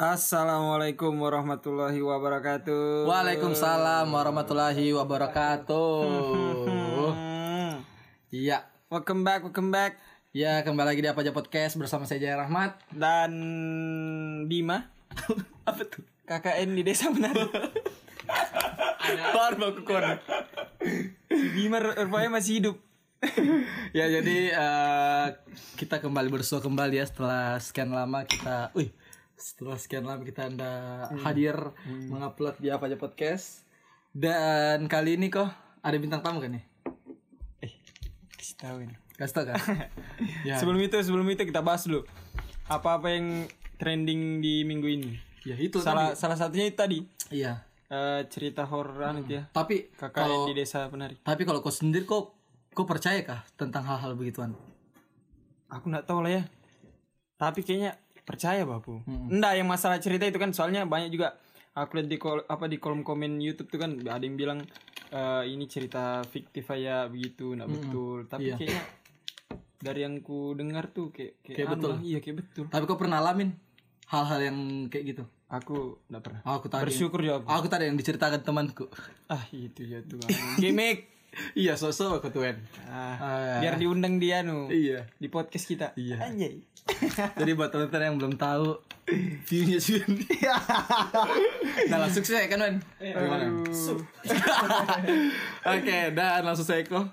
Assalamualaikum warahmatullahi wabarakatuh. Waalaikumsalam warahmatullahi wabarakatuh. Hmm. Iya, Welcome back, welcome back. ya kembali lagi di apa aja podcast bersama saya Jaya Rahmat. Dan Bima, Apa tuh? KKN di Desa Menado. Baru baku kon. Bima rupanya masih hidup. ya jadi eh, kita kembali bersua kembali ya setelah sekian lama kita, wih, setelah sekian lama kita anda hadir mengupload di apa aja podcast. Dan kali ini kok ada bintang tamu kan nih? Eh, kasih tahu ini. Kasih tau kan? ya. Sebelum itu, sebelum itu kita bahas dulu. Apa-apa yang trending di minggu ini. ya itu Salah salah satunya itu tadi. tadi. Iya. Eh, cerita horor itu ya. Tapi kalau di Desa Penari. Tapi kalau kau sendiri kok kau percaya kah tentang hal-hal begituan? Aku nggak tahu lah ya. Tapi kayaknya percaya baku. Enggak yang masalah cerita itu kan soalnya banyak juga aku lihat di kol, apa di kolom komen YouTube tuh kan ada yang bilang eh, ini cerita fiktif aja begitu, enggak betul. Tapi Iya. kayaknya dari yang ku dengar tuh kayak kayak, Kayak betul. Iya, kayak betul. Tapi kau pernah alamin hal-hal yang kayak gitu? Aku enggak pernah. Aku tadi. Bersyukur juga aku. Aku tadi yang diceritakan temanku. Ah, itu ya tuh. Gimik. iya, sosok aku tuh Ah, Ah. biar diundang dia nu Iya. di podcast kita. Iya. Anjay. Jadi buat teman-teman yang belum tahu view-nya sih. nah, langsung saya kan, Wan. Gimana? Oke, dan langsung saya kok.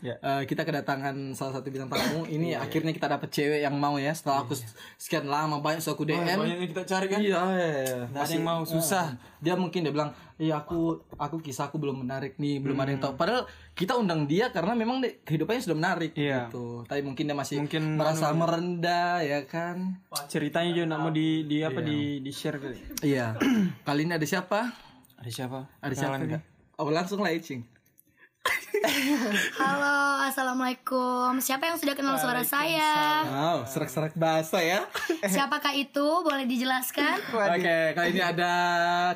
Ya. Eh, kita kedatangan salah satu bintang tamu. Ini akhirnya kita dapat cewek yang mau ya. Setelah aku sekian lama banyak so aku DM. Banyak yang kita cari kan. Iya, iya, iya. Ada yang mau susah. dia mungkin dia bilang iya aku aku kisahku belum menarik nih belum ada yang tahu. Padahal kita undang dia karena memang de- kehidupannya sudah menarik Iya. gitu. Tapi mungkin dia masih Mungkin merasa merendah ya. kan? Ceritanya juga nak mau di di apa di di share kali. iya. Kali ini ada siapa? Ada siapa? ada siapa nih? oh langsung lah Icing Halo, assalamualaikum. Siapa yang sudah kenal suara saya? wow serak-serak bahasa ya Siapakah itu? Boleh dijelaskan? oke kali ini ada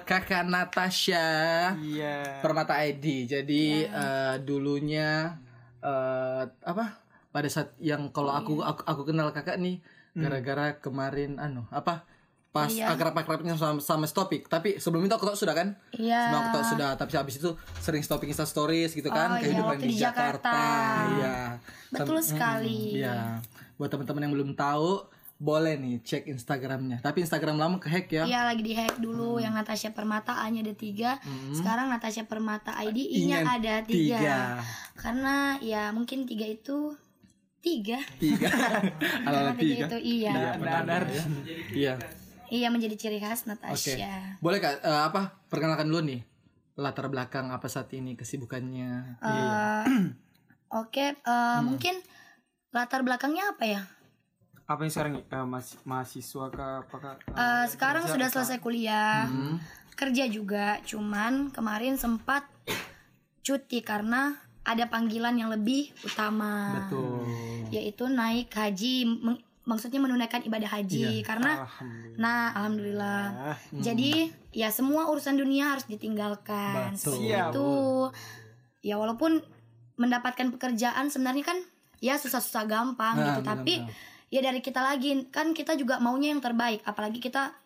kakak Natasha Iya. Permata ID. Jadi eh, dulunya eh, apa? Pada saat yang kalau aku, aku aku kenal kakak nih gara-gara kemarin anu apa? Pas akrab-akrabnya sama, sama Stopik. Tapi sebelum itu aku tau sudah kan? Iya. Sebelum aku tau sudah, tapi habis itu sering Stopik Insta Stories gitu kan, Oh, iya, kehidupan waktu di di Jakarta. Jakarta. Iya. Betul sekali. Iya. Buat teman-teman yang belum tahu, boleh nih cek Instagramnya. Tapi Instagram lama kehack ya. Iya lagi di hack dulu yang Natasha Permata A-nya ada tiga. Sekarang Natasha Permata ID I-nya I-nya ada tiga. tiga. Karena ya mungkin tiga itu tiga. Tiga. Ala-ala tiga tiga. itu iya. Benar. Iya. Iya menjadi ciri khas Oke. Natasha. Boleh Kak eh, apa perkenalkan dulu nih latar belakang apa saat ini kesibukannya. Eh, Oke, eh, mungkin latar belakangnya apa ya? Apa yang sekarang eh, mas mahasiswa kah apakah? Eh, sekarang sudah selesai kuliah, Hmm. kerja juga, cuman kemarin sempat cuti karena ada panggilan yang lebih utama, Betul. yaitu naik haji, meng- maksudnya menunaikan ibadah haji. Karena, Alhamdulillah. nah, alhamdulillah. Jadi ya semua urusan dunia harus ditinggalkan. Betul. Seperti itu. Ya walaupun mendapatkan pekerjaan sebenarnya kan ya susah-susah gampang Nah, gitu, tapi ya dari kita lagi kan kita juga maunya yang terbaik, apalagi kita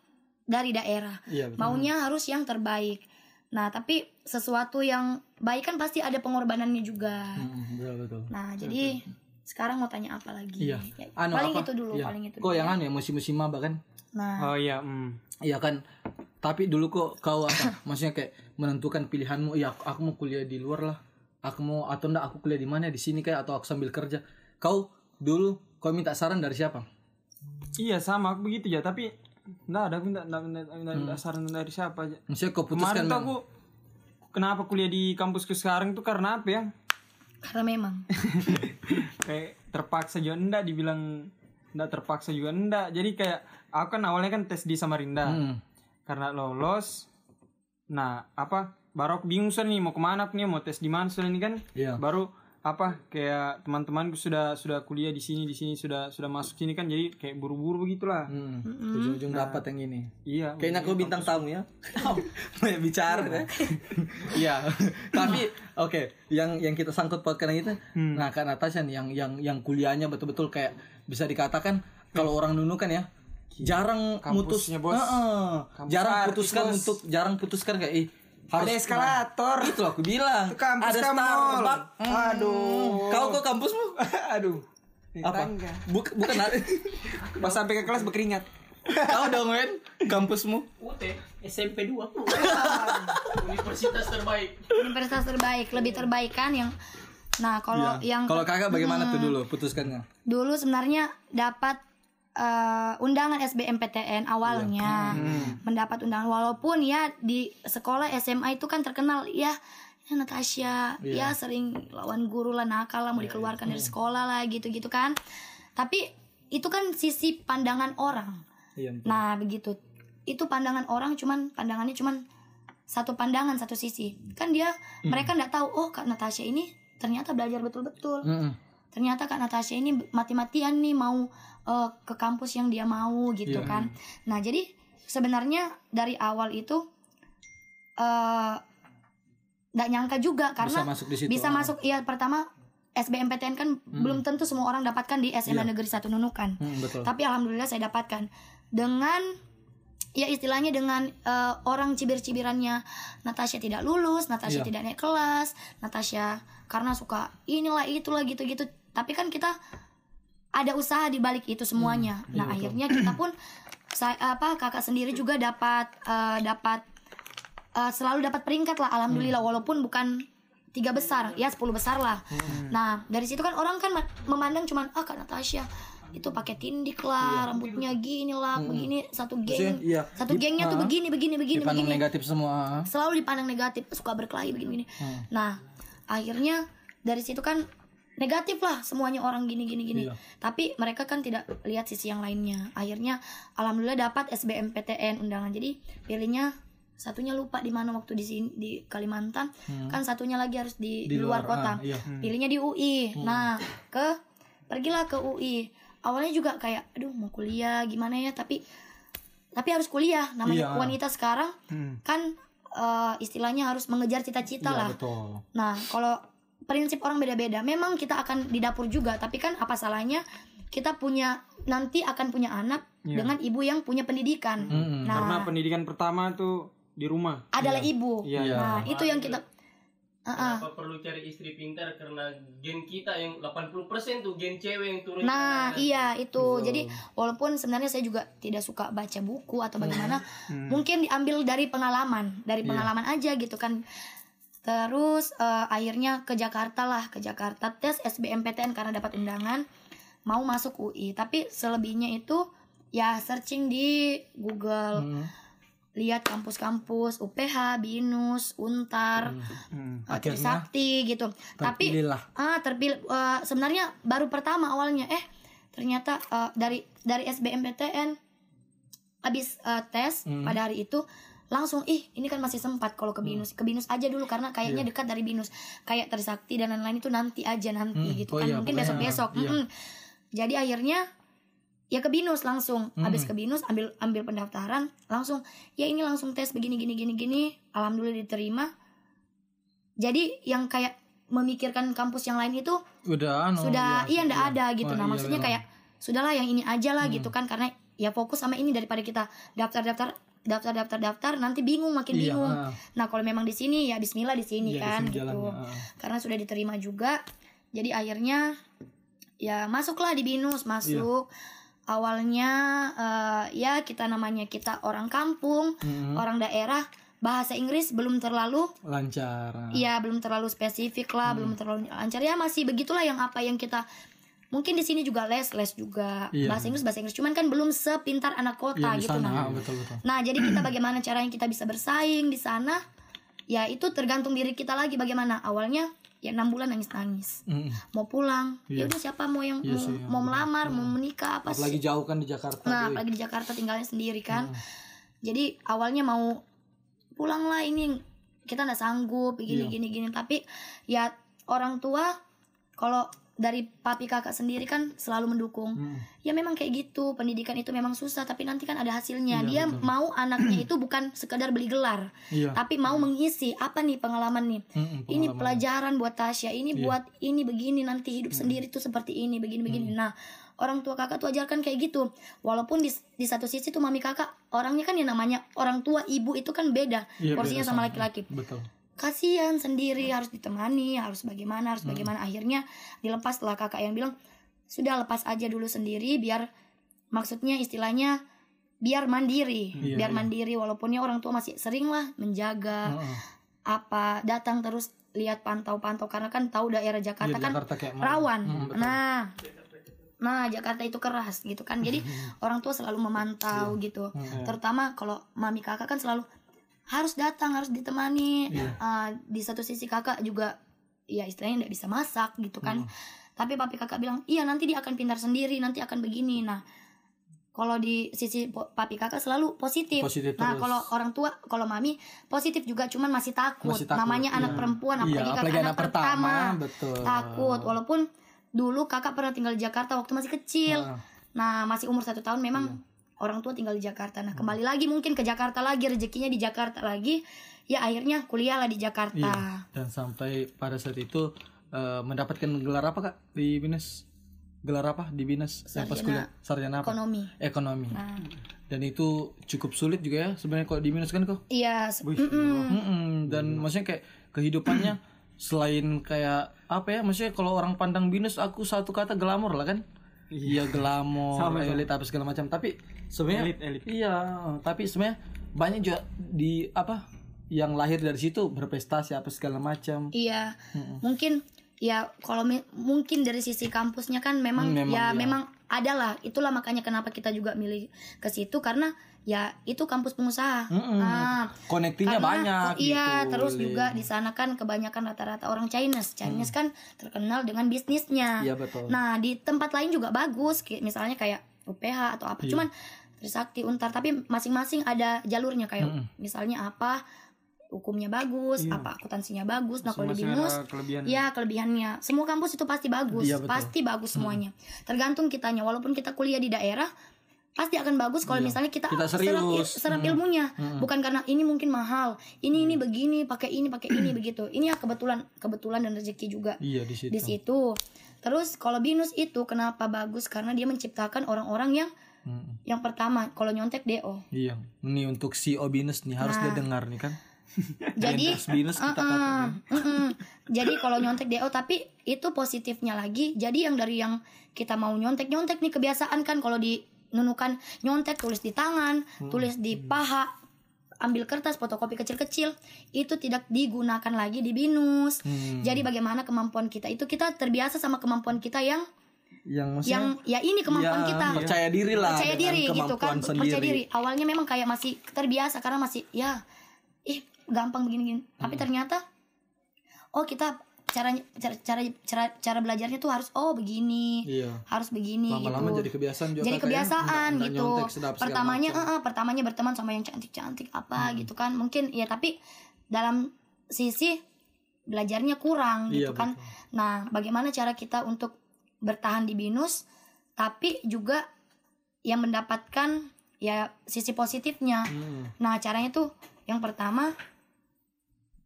dari daerah. Iya betul. Maunya harus yang terbaik. Nah, tapi sesuatu yang baik kan pasti ada pengorbanannya juga. Hmm, betul betul. Nah, jadi sekarang mau tanya apa lagi? Iya. Ya, Anu, paling apa? itu dulu, Iya. paling itu Kok dulu. yang anu ya musim-musim maba kan? Nah, Oh iya, hmm. Iya kan. Tapi dulu kok kau apa? Maksudnya kayak menentukan pilihanmu. Iya, aku, aku mau kuliah di luar lah. Aku mau atau enggak aku kuliah di mana di sini kayak atau aku sambil kerja. Kau dulu kau minta saran dari siapa? Iya sama aku begitu ya, tapi enggak ada aku enggak enggak enggak, enggak, enggak saran dari siapa aja. Maksudnya kau Kemarin putuskan tuh aku kenapa kuliah di kampusku sekarang tuh karena apa ya? Karena memang kayak terpaksa juga enggak dibilang enggak terpaksa juga enggak jadi kayak aku kan awalnya kan tes di Samarinda Hmm. karena lolos nah apa baru aku bingung soalnya nih mau ke mana aku nih mau tes di mana soalnya ini kan Iya. baru apa kayak teman-temanku sudah sudah kuliah di sini di sini sudah sudah masuk sini kan jadi kayak buru-buru begitulah Hmm. Ujung-ujung dapat yang ini. iya Kayaknya aku bintang tamu ya. Banyak bicara ya. Iya. Tapi oke, yang yang kita sangkut pautkan itu, Hmm. nah Kak Natasha nih yang yang yang kuliahnya betul-betul kayak bisa dikatakan kalau orang nunukan ya, jarang mutus Kampusnya, Bos. Heeh. jarang artis, putuskan Bos. untuk jarang putuskan kayak ih Ada eskalator. itu aku bilang Itu kampus ada kamu. Starbucks Aduh. kau kok kampusmu Aduh. Apa. Buk- bukan ada Pas sampai ke kelas berkeringat. kau dong men kampusmu UT SMP 2 Universitas terbaik universitas terbaik lebih terbaik kan yang nah kalau Iya. yang kalau kakak bagaimana tuh dulu putuskannya dulu sebenarnya dapat eh, undangan SBMPTN awalnya. Mendapat undangan. Walaupun ya di sekolah SMA itu kan terkenal ya ya Natasha ya sering lawan guru lah nakal lah mau dikeluarkan dari sekolah lah gitu-gitu kan. Tapi itu kan sisi pandangan orang. Iya nah begitu. Itu pandangan orang cuman pandangannya cuman satu pandangan satu sisi. Kan dia mereka nggak tahu oh kak Natasha ini ternyata belajar betul-betul. Mm-mm. Ternyata kak Natasha ini mati-matian nih mau eh, ke kampus yang dia mau gitu Iya. kan nah jadi sebenarnya dari awal itu eh nggak nyangka juga karena bisa masuk di situ bisa ah. masuk ya pertama SBMPTN kan belum tentu semua orang dapatkan di SMA Iya. Negeri 1 Nunukan Hmm, betul tapi alhamdulillah saya dapatkan dengan ya istilahnya dengan eh, orang cibir-cibirannya Natasha tidak lulus, Natasha Iya. tidak naik kelas, Natasha karena suka inilah itulah gitu-gitu. Tapi kan kita ada usaha di balik itu semuanya. Hmm, iya, nah, akhirnya kita pun saya apa kakak sendiri juga dapat eh, dapat eh, selalu dapat peringkat lah Hmm. alhamdulillah walaupun bukan tiga besar ya 10 besar lah Hmm. nah dari situ kan orang kan ma- memandang cuman ah kak Natasha itu pakai tindik lah rambutnya gini lah begini satu geng iya. satu gengnya tuh begini begini begini dipandang begini negatif semua selalu dipandang negatif suka berkelahi begini begini Hmm. nah akhirnya dari situ kan negatif lah semuanya orang gini gini gini. Iya. tapi mereka kan tidak lihat sisi yang lainnya. Akhirnya alhamdulillah dapat SBMPTN undangan. Jadi pilihnya satunya lupa di mana waktu di sini di Kalimantan. Kan satunya lagi harus di, Di luar, luar, kota. ah, iya. pilihnya di UI nah ke pergilah ke UI awalnya juga kayak aduh mau kuliah gimana ya? Tapi tapi harus kuliah. Namanya Iya. wanita sekarang Hmm. kan eh, istilahnya harus mengejar cita-cita Iya, lah. betul. Nah, kalau prinsip orang beda-beda, memang kita akan di dapur juga, tapi kan apa salahnya kita punya nanti akan punya anak Iya. dengan ibu yang punya pendidikan. Mm-mm. Nah, Karena pendidikan pertama tuh di rumah. adalah ibu. Iya, iya. Nah, itu yang kita. Kenapa perlu cari istri pintar karena gen kita yang 80% tuh gen cewek yang turun Nah, kanan. iya itu. Jadi walaupun sebenarnya saya juga tidak suka baca buku atau bagaimana, Hmm. mungkin diambil dari pengalaman, dari pengalaman aja gitu kan. Terus eh, akhirnya ke Jakarta lah, ke Jakarta tes SBMPTN karena dapat undangan mau masuk UI. Tapi selebihnya itu ya searching di Google, Mm. lihat kampus-kampus UPH, BINUS, Untar, Hmm. eh, Akhirnya Trisakti gitu. Tapi ah terpilih eh, sebenarnya baru pertama awalnya eh ternyata eh, dari dari SBMPTN habis eh, tes Hmm. pada hari itu langsung ih ini kan masih sempat kalau ke binus. Ke binus aja dulu karena kayaknya Iya. dekat dari binus. Kayak trisakti dan lain-lain itu nanti aja nanti Hmm. gitu Oh kan. iya, mungkin besok besok iya. jadi akhirnya ya ke binus langsung. Hmm. habis ke binus ambil ambil pendaftaran langsung ya ini langsung tes begini gini gini gini. Alhamdulillah diterima. Jadi yang kayak memikirkan kampus yang lain itu udah anu, sudah iya ndak ada gitu. Wah, nah iya, maksudnya memang. kayak sudahlah yang ini aja lah gitu kan. Karena ya fokus sama ini daripada kita daftar daftar daftar daftar nanti bingung makin Iya, bingung ah. nah kalau memang di sini ya Bismillah di sini Iya, di kan sini gitu jalannya, ah. karena sudah diterima juga jadi akhirnya ya masuklah di binus masuk Iya. awalnya eh, ya kita namanya kita orang kampung Mm-mm. orang daerah bahasa Inggris belum terlalu lancar ah. Iya belum terlalu spesifik lah, belum terlalu lancar ya masih begitulah yang apa yang kita mungkin di sini juga les les juga Iya. bahasa Inggris bahasa Inggris. Cuman kan belum sepintar anak kota Iya, gitu sana. nah. ah, betul betul. Nah jadi kita bagaimana caranya kita bisa bersaing di sana? Ya itu tergantung diri kita lagi bagaimana. Awalnya ya enam bulan nangis nangis Mm-mm. mau pulang. Iya. ya udah siapa mau yang Iya mau, sih, mau melamar mau menikah apa apalagi sih? jauh kan di Jakarta nah apalagi di Jakarta tinggalnya sendiri kan. Jadi awalnya mau pulang lah ini kita nggak sanggup gini Iya. gini gini. Tapi ya orang tua kalau dari papi kakak sendiri kan selalu mendukung. Ya memang kayak gitu. Pendidikan itu memang susah tapi nanti kan ada hasilnya. Dia mau anaknya itu bukan sekedar beli gelar, Iya. tapi mau mengisi apa nih pengalaman nih. Mm-mm, Ini pelajaran buat Tasya, ini buat ini begini nanti hidup sendiri tuh seperti ini, begini-begini. Nah, orang tua kakak tuh ajarkan kayak gitu. Walaupun di, di satu sisi tuh mami kakak orangnya kan yang namanya orang tua ibu itu kan beda Iya, porsinya beda sama sama. laki-laki Betul. Kasihan sendiri harus ditemani harus bagaimana harus bagaimana akhirnya dilepas setelah kakak yang bilang sudah lepas aja dulu sendiri biar maksudnya istilahnya biar mandiri Iya, biar iya. mandiri walaupunnya orang tua masih sering lah menjaga Heeh. apa datang terus lihat pantau-pantau karena kan tahu daerah Jakarta Iya, kan Jakarta rawan Hmm, betul. nah nah Jakarta itu keras gitu kan jadi orang tua selalu memantau Iya. gitu Hmm. terutama kalau mami kakak kan selalu harus datang harus ditemani Iya. Ah, di satu sisi kakak juga ya istilahnya tidak bisa masak gitu kan Hmm. tapi papi kakak bilang iya nanti dia akan pintar sendiri nanti akan begini nah kalau di sisi papi kakak selalu positif, Positif nah kalau orang tua kalau mami positif juga cuman masih takut, Masih takut, namanya anak iya. perempuan Iya, apalagi kakak apalagi anak, anak pertama, pertama betul. takut walaupun dulu kakak pernah tinggal di Jakarta waktu masih kecil Heeh. nah masih umur satu tahun memang Iya. Orang tua tinggal di Jakarta Hmm. nah kembali lagi mungkin ke Jakarta lagi rezekinya di Jakarta lagi ya akhirnya kuliah lah di Jakarta Iya. Dan sampai pada saat itu eh, mendapatkan gelar apa kak di Binus? Gelar apa di Binus? Pas Sarjana kuliah? Sarjana apa? ekonomi Ekonomi. nah Dan itu cukup sulit juga ya sebenarnya kalau di Binus kan kok. iya se- mm-mm. Mm-mm. Dan maksudnya kayak kehidupannya selain kayak apa ya? Maksudnya kalau orang pandang Binus aku satu kata glamor lah kan? Iya glamor, elit apa segala macam. Tapi sebenarnya Elit, elit. Iya, tapi sebenarnya banyak juga di apa yang lahir dari situ berprestasi apa segala macam. Iya, mungkin ya kalau mungkin dari sisi kampusnya kan memang, Hmm, memang, ya iya. memang ada lah. Itulah makanya kenapa kita juga milih ke situ karena ya itu kampus pengusaha. Mm-mm. Ah, karena- banyak oh, iya, gitu, terus juga di sana kan kebanyakan rata-rata orang Chinese. Chinese kan terkenal dengan bisnisnya. Iya betul. Nah, di tempat lain juga bagus, misalnya kayak UPH atau apa. Iya. Cuman Trisakti, Untar, tapi masing-masing ada jalurnya kayak misalnya apa hukumnya bagus, Iya. apa akuntansinya bagus. Nah, kalau di BINUS. Ya kelebihannya Semua kampus itu pasti bagus Iya, betul. Pasti bagus semuanya Tergantung kitanya Walaupun kita kuliah di daerah Pasti akan bagus kalau misalnya kita, Kita serap, serius. serap ilmunya Bukan karena ini mungkin mahal Ini ini begini pakai ini pakai ini begitu Ini ya kebetulan Kebetulan dan rezeki juga Iya di situ. di situ Terus kalau binus itu kenapa bagus Karena dia menciptakan orang-orang yang Mm, Yang pertama Kalau nyontek DO Iya. Ini untuk CEO Binus nih harus dia dengar nih kan. Jadi Binus kita Uh-uh, katanya. mm-mm. Jadi kalau nyontek DO tapi itu positifnya lagi. Jadi yang dari yang kita mau nyontek nyontek nih kebiasaan kan kalau di nunukan nyontek tulis di tangan, Hmm. tulis di paha, ambil kertas fotokopi kecil-kecil itu tidak digunakan lagi di binus. Hmm. Jadi bagaimana kemampuan kita itu kita terbiasa sama kemampuan kita yang Yang yang ya ini kemampuan ya, kita percaya diri lah percaya diri gitu kan sendiri. percaya diri awalnya memang kayak masih terbiasa karena masih ya ih gampang begini gini tapi Hmm. ternyata oh kita caranya cara cara cara, cara belajarnya tuh harus oh begini. Iya. harus begini Lama-lama gitu. jadi kebiasaan juga jadi ya. kebiasaan Nggak- nggak gitu. nyontek sedap pertamanya eh, eh, pertamanya berteman sama yang cantik cantik apa Hmm. gitu kan. Mungkin ya tapi dalam sisi belajarnya kurang gitu Iya, kan nah bagaimana cara kita untuk bertahan di binus tapi juga yang mendapatkan ya sisi positifnya. Hmm, nah caranya tuh yang pertama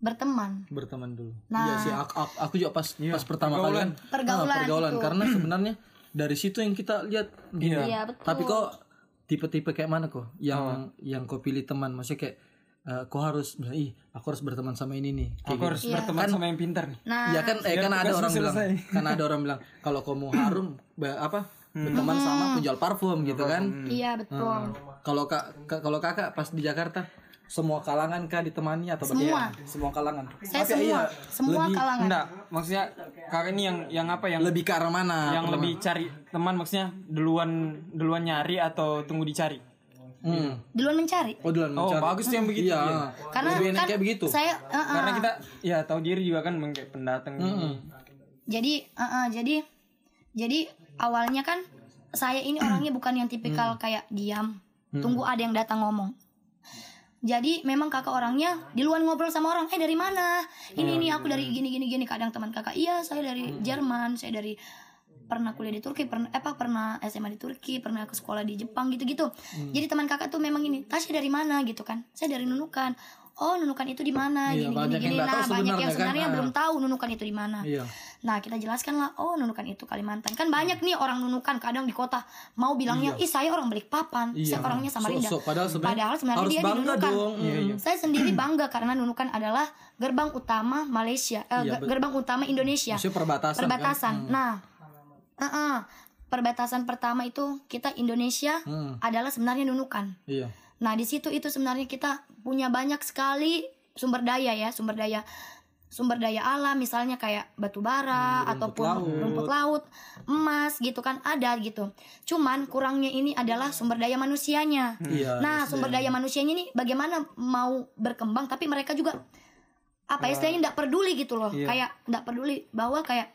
berteman. Berteman dulu. Nah. iya sih aku, aku, aku juga pas pas pertama kali kan. Pergaulan ah, pergaulan. Gitu. karena sebenarnya dari situ yang kita lihat gini. Iya, betul. Tapi kok tipe-tipe kayak mana kok? Yang yang kau pilih teman. Maksudnya kayak eh, kau harus misalnya, ih aku harus berteman sama ini nih. Kayak Aku gitu. harus berteman sama yang pintar nih. nah. Ya kan, eh, kan ada orang bilang, kan ada orang bilang kalau kau mau harum, apa berteman sama penjual parfum gitu kan? iya betul. Kalau kak, ka- kalau kakak pas di Jakarta, semua kalangan kah ditemani atau Semua. bagaimana? Semua kalangan. saya Tapi semua iya, semua lebih, kalangan Enggak, maksudnya kakak ini yang yang apa yang lebih ke arah mana? yang lebih cari teman maksudnya duluan duluan nyari atau tunggu dicari. Hmm. duluan mencari Oh duluan Oh, mencari. bagus tuh yang begitu. Iya. Iya. karena lebih enak kan kayak begitu. saya eh, eh, Karena kita ya tahu diri juga kan kayak pendatang gini. jadi eh, eh, jadi jadi awalnya kan saya ini orangnya bukan yang tipikal kayak diam tunggu ada yang datang ngomong jadi memang kakak orangnya di luar ngobrol sama orang eh dari mana? Ini ini aku dari gini gini gini. Kadang teman kakak iya saya dari Jerman saya dari pernah kuliah di Turki pernah eh, apa pernah SMA di Turki pernah ke sekolah di Jepang gitu gitu jadi teman kakak tuh memang ini Tasya dari mana? Gitu kan. Saya dari Nunukan oh Nunukan itu di mana Iya, gini gini yang gini nggak nah banyak yang sebenarnya kan, belum tahu Nunukan itu di mana Iya. Nah kita jelaskan lah, oh nunukan itu Kalimantan. Kan banyak nih orang nunukan kadang di kota mau bilangnya, ih saya orang Balikpapan, Iya. saya orangnya Samarinda. So- so, padahal sebenarnya Padahal sebenarnya harus dia nunukan. dong. Iya, Saya sendiri bangga karena nunukan adalah gerbang utama Malaysia, eh, Iya, ge- gerbang utama Indonesia. Maksudnya perbatasan. Perbatasan. Kan? Nah, uh-uh. perbatasan pertama itu kita Indonesia Hmm. adalah sebenarnya nunukan. Iya. Nah, di situ itu sebenarnya kita punya banyak sekali sumber daya ya, sumber daya sumber daya alam misalnya kayak batu bara ataupun laut. rumput laut, emas gitu kan ada gitu. Cuman kurangnya ini adalah sumber daya manusianya. Iya. Nah, sumber daya manusianya ini bagaimana mau berkembang tapi mereka juga apa ya istilahnya tidak peduli gitu loh. Iya. Kayak tidak peduli bahwa kayak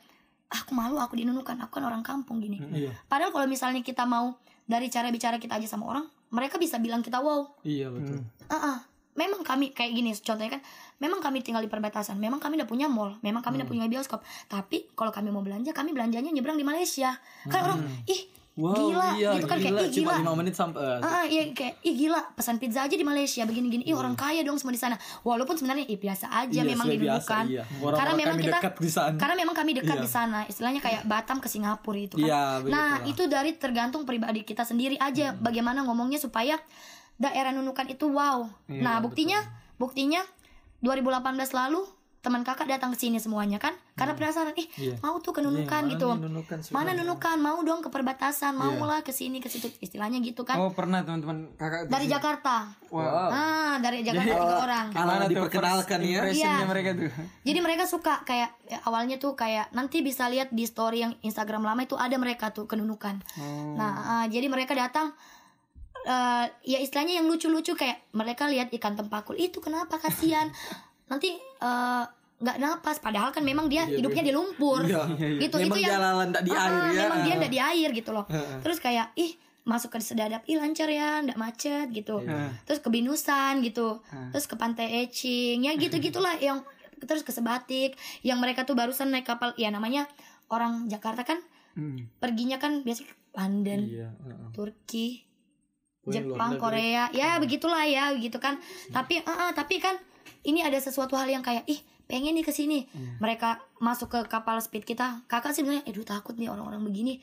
"Ah, aku malu aku dinunukan, aku kan orang kampung gini. Iya. Padahal kalau misalnya kita mau dari cara bicara kita aja sama orang, mereka bisa bilang kita wow. Iya betul. Ah, ah. Memang kami kayak gini contohnya kan, memang kami tinggal di perbatasan, memang kami udah punya mall, memang kami udah punya bioskop. Tapi kalau kami mau belanja, kami belanjanya nyebrang di Malaysia. Kan orang, ih Wow, gila, iya, gitu kan gila. kayak ih Cuma gila. 5 menit sampai Ah, ah, iya kayak ih gila pesan pizza aja di Malaysia begini-gini. Ih orang kaya dong semua di sana. Walaupun sebenarnya ih biasa aja Iya, memang didudukan. iya. Orang-orang Karena memang kita dekat di sana. Karena memang kami dekat Iya. di sana. Istilahnya kayak Batam ke Singapura itu kan. Iya, nah, itu dari tergantung pribadi kita sendiri aja Hmm. bagaimana ngomongnya supaya daerah nunukan itu wow. Iya, nah, buktinya buktinya 2018 lalu teman kakak datang ke sini semuanya kan karena penasaran ih Iya. mau tuh ke nunukan mana gitu nunukan mana sebenarnya? nunukan mau dong ke perbatasan mau Iya. lah ke sini ke situ istilahnya gitu kan Oh pernah teman-teman kakak dari Jakarta Wow. ah dari Jakarta tiga orang Ala Gimana tuh diperkenalkan ya. Iya. mereka tuh. Jadi mereka suka kayak ya, awalnya tuh kayak nanti bisa lihat di story yang Instagram lama itu ada mereka tuh kenunukan. Oh. Nah, ah, jadi mereka datang eh, ya istilahnya yang lucu-lucu kayak mereka lihat ikan tempakul itu kenapa kasihan. nanti eh, nggak napas padahal kan memang dia hidupnya di lumpur. Iya. Gitu Memang itu yang nggak di Ah, air ah, ya. Memang dia nggak di air gitu loh. Terus kayak ih masuk ke sedadap ih lancar ya nggak macet gitu Iya. terus ke binusan gitu terus ke pantai Ecing ya gitu gitulah yang terus ke sebatik yang mereka tuh barusan naik kapal ya namanya orang Jakarta kan Hmm. perginya kan biasanya ke London Iya, heeh. Turki Pokoknya luar Jepang. Korea. Ya begitulah ya gitu kan. Tapi ah, ah, tapi kan ini ada sesuatu hal yang kayak ih pengen nih ke sini. Mereka masuk ke kapal speed kita kakak sih bilangnya aduh takut nih orang-orang begini.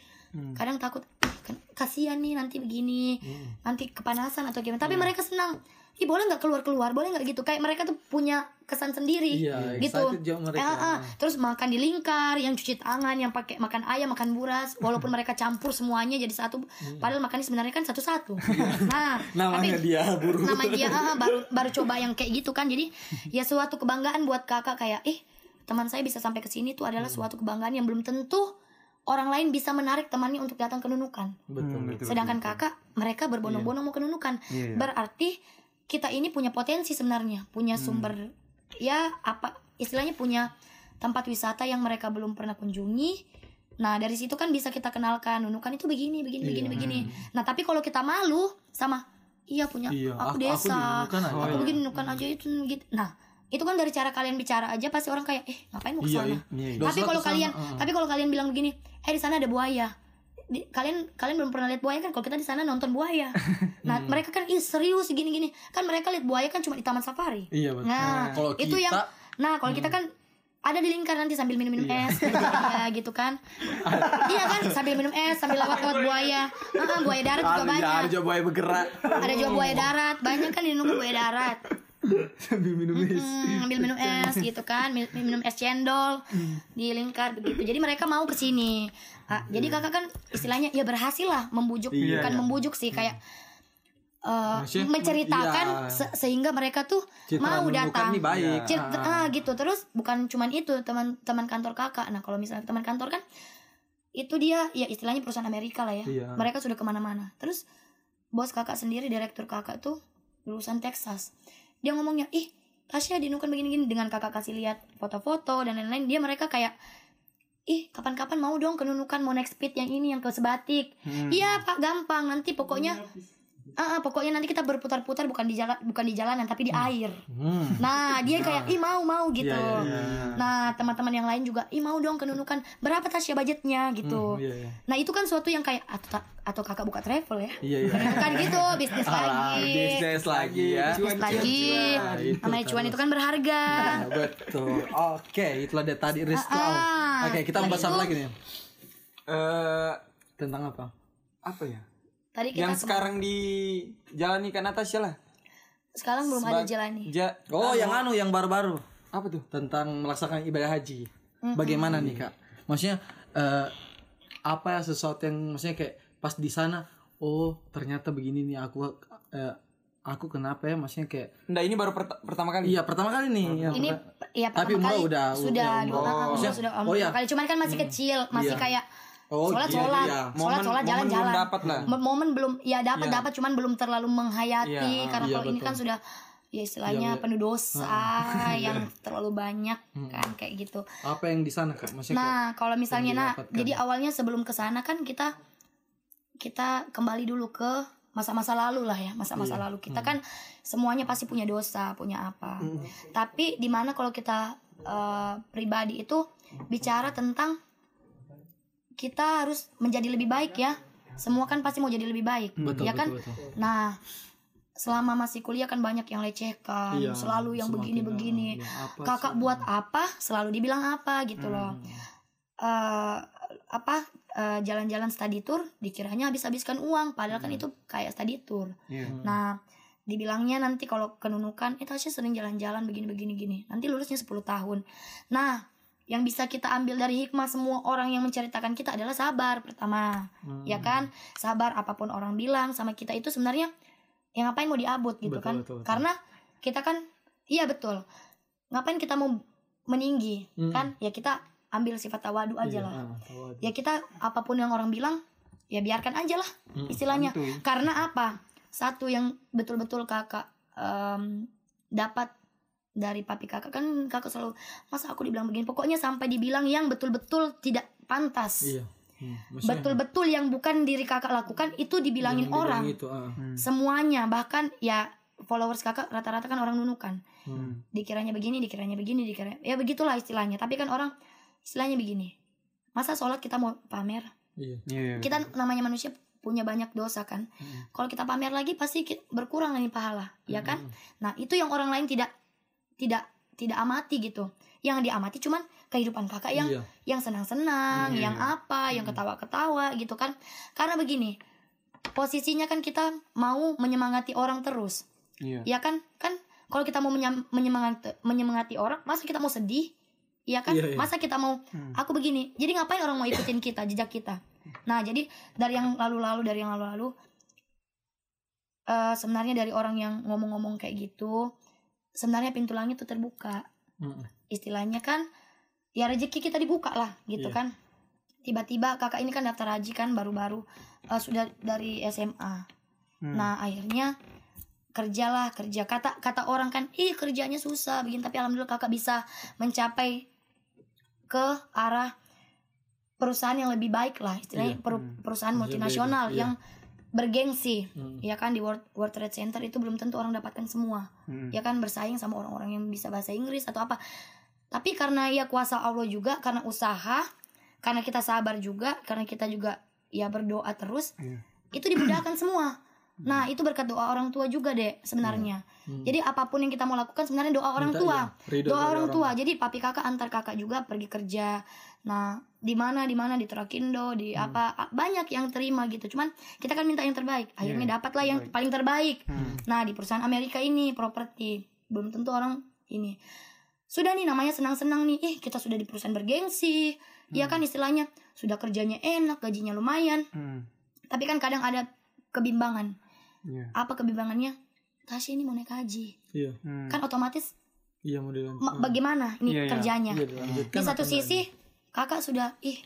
Kadang takut "Ih, kan- kasihan nih nanti begini nanti kepanasan atau gimana. Tapi mereka senang ih boleh nggak keluar keluar boleh nggak? Gitu. Kayak mereka tuh punya kesan sendiri Iya, gitu. mereka. Eh, ah, terus makan di lingkar yang cuci tangan yang pakai makan ayam makan buras. Walaupun mereka campur semuanya jadi satu padahal makannya sebenarnya kan satu-satu. Nah Namanya tapi dia buru. nama dia ah, baru baru coba yang kayak gitu kan. Jadi ya suatu kebanggaan buat kakak kayak eh teman saya bisa sampai ke sini tuh adalah suatu kebanggaan yang belum tentu orang lain bisa menarik temannya untuk datang ke nunukan. Betul. Hmm, betul. sedangkan kakak mereka berbondong-bondong mau ke nunukan. Iya, iya. berarti kita ini punya potensi sebenarnya punya sumber ya apa istilahnya punya tempat wisata yang mereka belum pernah kunjungi nah dari situ kan bisa kita kenalkan nunukan itu begini begini begini begini nah tapi kalau kita malu sama iya punya Iya, aku, aku- aku desa aku Oh, iya. begini nunukan aja itu gitu nah itu kan dari cara kalian bicara aja pasti orang kayak eh ngapain mau ke Iya, sana iya. Iya, iya. tapi kalau kalian ah. tapi kalau kalian bilang begini eh di sana ada buaya Di- kalian kalian belum pernah lihat buaya kan? Kalau kita di sana nonton buaya. Nah Hmm. mereka kan ih serius gini gini kan mereka lihat buaya kan cuma di taman safari. Iya betul. nah Kalau itu kita- yang nah kalau kita kan ada di lingkar nanti sambil minum-minum es ya gitu kan. Iya kan? Sambil minum es sambil lewat-lewat buaya. Ah, buaya darat juga Ada banyak. aja buaya bergerak. ada juga buaya darat. Banyak kan di nunggu buaya darat. Sambil minum es. Hmm, ambil minum es gitu kan. Mi- minum es cendol di lingkar begitu. Jadi mereka mau ke sini Ah, jadi kakak kan istilahnya ya berhasil lah membujuk. Iya, bukan iya. membujuk sih kayak Maksudnya, menceritakan iya. se- sehingga mereka tuh Citra mau datang. baik. Cit- ah, gitu. Terus bukan cuman itu teman-teman kantor kakak. Nah kalau misalnya teman kantor kan itu dia ya istilahnya perusahaan Amerika lah ya. Iya. mereka sudah ke mana-mana. Terus bos kakak sendiri direktur kakak tuh lulusan Texas. Dia ngomongnya ih Tasya dinukan begini-gini. Dengan kakak kasih lihat foto-foto dan lain-lain dia mereka kayak ih kapan-kapan mau dong ke nunukan mau naik speed yang ini yang ke sebatik Hmm. iya pak gampang. Nanti pokoknya Ah, ah, pokoknya nanti kita berputar-putar bukan di jalan bukan di jalanan tapi di air. Hmm. Nah, dia kayak ih mau mau gitu. Iya, iya, Nah, teman-teman yang lain juga ih mau dong kenunukan. Berapa Tasya budgetnya gitu. Iya, iya. Nah, itu kan suatu yang kayak atau atau kakak buka travel ya. Iya, iya. Kan gitu, bisnis Alah, lagi. bisnis lagi ya. Bisnis lagi. Nah, itu Namanya cuan itu kan berharga. Nah, betul. Oke, itulah dia tadi Rizky. Ah, Oke, kita membahas apa lagi nih? Eh Tentang apa? apa ya? Tadi kita Yang sekarang dijalani kan Natasha lah. sekarang belum ada jalani. Ja, Oh, yang anu yang baru-baru apa tuh? tentang melaksanakan ibadah haji. Bagaimana nih, Kak? Maksudnya eh, apa ya sesuatu yang maksudnya kayak pas di sana oh, ternyata begini nih aku eh, aku kenapa ya maksudnya kayak Nggak, ini baru pert- pertama kali. iya pertama kali nih yang Ini ya Tapi pertama umroh kali udah- sudah udah dua umroh Maksudnya- sudah oh iya. dua kali cuman kan masih kecil, masih Iya. kayak Oh, sholat iya, sholat, iya. sholat Momen- sholat jalan jalan. dapat lah. Mo- Momen belum ya dapat Iya. dapat cuman belum terlalu menghayati karena iya, kalau ini kan sudah ya istilahnya iya. penuh dosa yang terlalu banyak kan kayak gitu. apa yang di sana, Kak? Maksudnya Nah, kalau misalnya nah, didapatkan. jadi awalnya sebelum ke sana kan kita kita kembali dulu ke masa-masa lalu lah ya, masa-masa Iya. lalu. Kita kan semuanya pasti punya dosa, punya apa. Tapi di mana kalau kita eh, pribadi itu bicara tentang kita harus menjadi lebih baik ya. Semua kan pasti mau jadi lebih baik, betul, ya kan? betul, betul. Nah, selama masih kuliah kan banyak yang lecehkan, Iya, selalu yang begini-begini. apa Kakak sih? buat apa? Selalu dibilang apa gitu loh. eh apa eh, jalan-jalan study tour dikiranya habis-habiskan uang padahal kan itu kayak study tour. Iya. Nah, dibilangnya nanti kalau kenunukan eh Tasya sering jalan-jalan begini-begini gini. Nanti lulusnya 10 tahun. Nah, yang bisa kita ambil dari hikmah semua orang yang menceritakan kita adalah sabar pertama. Hmm. Ya kan? Sabar apa pun orang bilang sama kita itu sebenarnya yang ngapain mau diabut gitu Betul, kan? betul, betul. Karena kita kan iya betul. Ngapain kita mau meninggi Hmm. kan? Ya kita ambil sifat tawadu aja Iya, lah ah, ya kita apa pun yang orang bilang ya biarkan aja lah Hmm, istilahnya karena apa satu yang betul-betul kakak em, dapat dari papi kakak kan kakak selalu masa aku dibilang begini pokoknya sampai dibilang yang betul-betul tidak pantas Iya. Hmm, betul-betul yang bukan diri kakak lakukan itu dibilangin yang orang itu, ah. semuanya bahkan ya followers kakak rata-rata kan orang nunukan Hmm. dikiranya begini dikiranya begini dikiranya ya begitulah istilahnya tapi kan orang istilahnya begini masa sholat kita mau pamer Iya. Iya. kita namanya manusia punya banyak dosa kan Hmm. kalau kita pamer lagi pasti berkurang nih pahala ya kan nah itu yang orang lain tidak tidak tidak amati gitu yang diamati cuman kehidupan kakak yang Iya. yang senang-senang Iya. yang apa yang ketawa-ketawa gitu kan karena begini posisinya kan kita mau menyemangati orang terus Iya. ya kan kan kalau kita mau menyemangati menyemangati orang masa kita mau sedih Iya kan Iya, iya. masa kita mau Hmm. aku begini jadi ngapain orang mau ikutin kita jejak kita nah jadi dari yang lalu-lalu dari yang lalu-lalu eh sebenarnya dari orang yang ngomong-ngomong kayak gitu sebenarnya pintu langit tuh terbuka Hmm. istilahnya kan ya rezeki kita dibuka lah gitu Iya. kan tiba-tiba kakak ini kan daftar haji kan baru-baru eh, sudah dari SMA Hmm. nah akhirnya kerjalah kerja kata kata orang kan ih kerjanya susah bikin tapi alhamdulillah kakak bisa mencapai ke arah perusahaan yang lebih baik lah istilahnya Iya. peru- perusahaan Maksudnya multinasional iya. yang bergengsi Hmm. ya kan di World, World Trade Center itu belum tentu orang dapatkan semua Hmm. ya kan bersaing sama orang-orang yang bisa bahasa Inggris atau apa tapi karena ya kuasa Allah juga karena usaha karena kita sabar juga karena kita juga ya berdoa terus Iya. itu dimudahkan semua nah itu berkat doa orang tua juga deh sebenarnya Hmm. jadi apa pun yang kita mau lakukan sebenarnya doa orang Minta, tua iya, ridho doa dari orang tua jadi papi kakak antar kakak juga pergi kerja nah di mana di mana di Trakindo di Hmm. apa banyak yang terima gitu cuman kita kan minta yang terbaik akhirnya Iya, dapatlah yang paling terbaik Hmm. Nah, di perusahaan Amerika ini properti belum tentu orang ini. Sudah nih namanya senang-senang nih. Eh, kita sudah di perusahaan bergengsi. Ya kan istilahnya sudah kerjanya enak, gajinya lumayan. Hmm. Tapi kan kadang ada kebimbangan. Iya. Apa kebimbangannya? Tasya ini mau naik haji. Iya. Hmm. Kan otomatis Iya mau dilanjut. ma- bagaimana ini Iya, iya. kerjanya? Iya dilanjutkan. Di satu sisi kakak sudah ih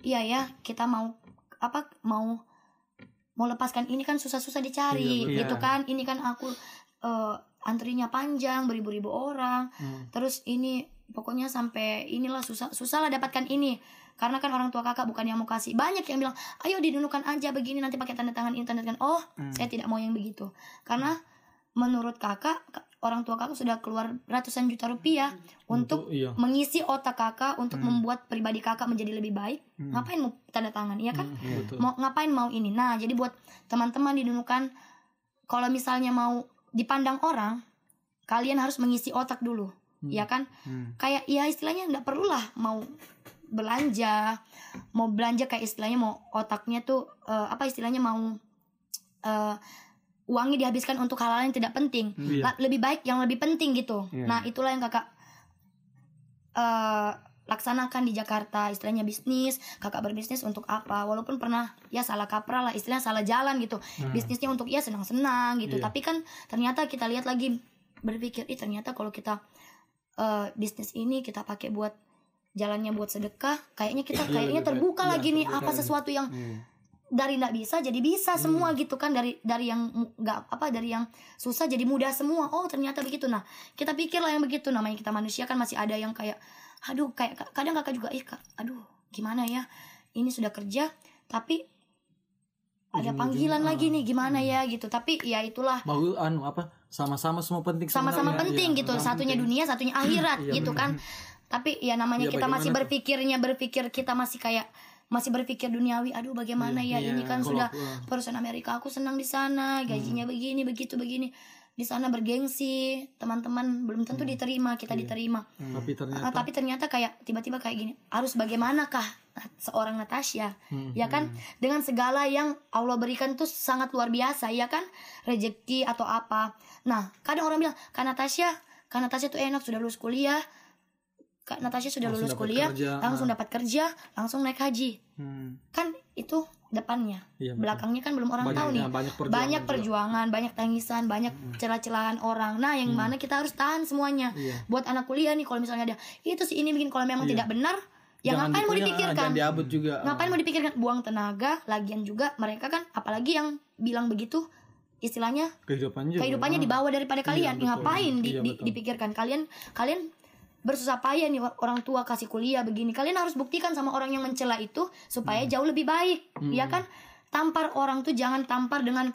iya ya kita mau apa mau mau lepaskan ini kan susah-susah dicari Iya, gitu kan ini kan aku eh, antrinya panjang beribu-ribu orang Hmm. terus ini pokoknya sampai inilah susah susah lah dapatkan ini karena kan orang tua kakak bukan yang mau kasih. Banyak yang bilang ayo didunukan aja begini nanti pakai tanda tangan ini tanda tangan oh saya tidak mau yang begitu. Karena menurut kakak ka- orang tua kakak sudah keluar ratusan juta rupiah untuk, iya. mengisi otak kakak untuk membuat pribadi kakak menjadi lebih baik. Ngapain mau tanda tangan ya kan? Betul. mau ngapain mau ini? Nah jadi buat teman-teman didunukan kalau misalnya mau dipandang orang kalian harus mengisi otak dulu ya kan? Kayak ya istilahnya nggak perlulah mau belanja. Mau belanja kayak istilahnya mau otaknya tuh eh, apa istilahnya mau eh, uangnya dihabiskan untuk hal-hal yang tidak penting. La- lebih baik yang lebih penting gitu. Iya. nah itulah yang kakak eh, laksanakan di Jakarta. Istilahnya bisnis kakak berbisnis untuk apa? Walaupun pernah ya salah kaprah lah istilahnya salah jalan gitu. Bisnisnya untuk ya senang-senang gitu. Iya. tapi kan ternyata kita lihat lagi berpikir ih ternyata kalau kita eh, bisnis ini kita pakai buat jalannya buat sedekah kayaknya kita kayaknya lebih baik. terbuka Iya, lagi nih apa sesuatu yang dari nggak bisa jadi bisa semua gitu kan dari dari yang nggak apa dari yang susah jadi mudah semua. Oh ternyata begitu. Nah kita pikirlah yang begitu. Namanya kita manusia kan masih ada yang kayak aduh kayak kadang kakak juga ih kak aduh gimana ya? Ini sudah kerja tapi ada panggilan lagi nih gimana ya? Gitu. Tapi ya itulah. Mau anu apa sama-sama semua penting sama-sama penting Iya, gitu. satunya penting. dunia satunya akhirat gitu kan tapi ya namanya Iya, kita masih tuh? berpikirnya berpikir kita masih kayak masih berpikir duniawi aduh bagaimana ya ini kan sudah aku, eh, perusahaan Amerika aku senang di sana gajinya begini begitu begini. Di sana bergengsi teman-teman belum tentu diterima kita diterima. Tapi ternyata Ah, tapi ternyata kayak tiba-tiba kayak gini harus bagaimanakah seorang Natasha? Hmm, ya kan dengan segala yang Allah berikan tuh sangat luar biasa ya kan? Rezeki atau apa. Nah kadang orang bilang kan Natasha kan Natasha tuh enak sudah lulus kuliah Kak Natasha sudah Langsung lulus kuliah kerja, langsung ah. dapat kerja langsung naik haji. Hmm. kan itu depannya. Iya, belakangnya kan belum orang Banyak- tahu nih. ya, banyak perjuangan banyak juga. perjuangan banyak tangisan banyak celah-celahan orang. Nah yang mana kita harus tahan semuanya. Hmm. Iya. buat anak kuliah nih kalau misalnya ada itu sih ini bikin kalau memang tidak benar ya Jangan ngapain mau dikuliah, dipikirkan? jangan juga. Ngapain mau dipikirkan? Buang tenaga lagian juga mereka kan apalagi yang bilang begitu istilahnya kehidupannya di bawah daripada kalian. Betul. ngapain di- Iya, betul. dipikirkan? Kalian kalian bersusah payah nih orang tua kasih kuliah begini. Kalian harus buktikan sama orang yang mencela itu supaya jauh lebih baik ya kan? Tampar orang tuh jangan tampar dengan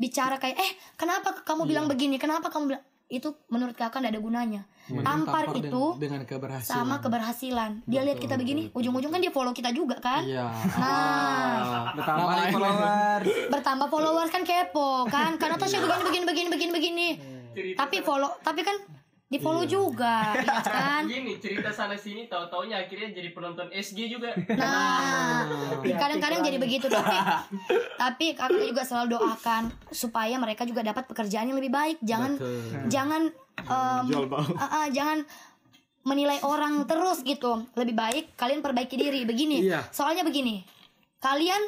bicara kayak eh kenapa kamu bilang begini? Kenapa kamu bilang itu menurut kakak tidak ada gunanya. Mending tampar den- itu dengan keberhasilan. sama keberhasilan. Dia lihat kita begini ujung-ujung kan dia follow kita juga kan? Iya. Nah. Bertambah followers. bertambah followers kan kepo kan? Karena Tasya begini begini begini begini. Begini tapi follow tapi kan di follow juga ya kan? Gini cerita sana sini tahu taunya akhirnya jadi penonton SG juga. nah kadang-kadang jadi begitu tapi tapi kakak juga selalu doakan supaya mereka juga dapat pekerjaan yang lebih baik. Jangan Betul. jangan em, ah, ah, jangan menilai orang terus gitu. Lebih baik kalian perbaiki diri begini. Iya. soalnya begini kalian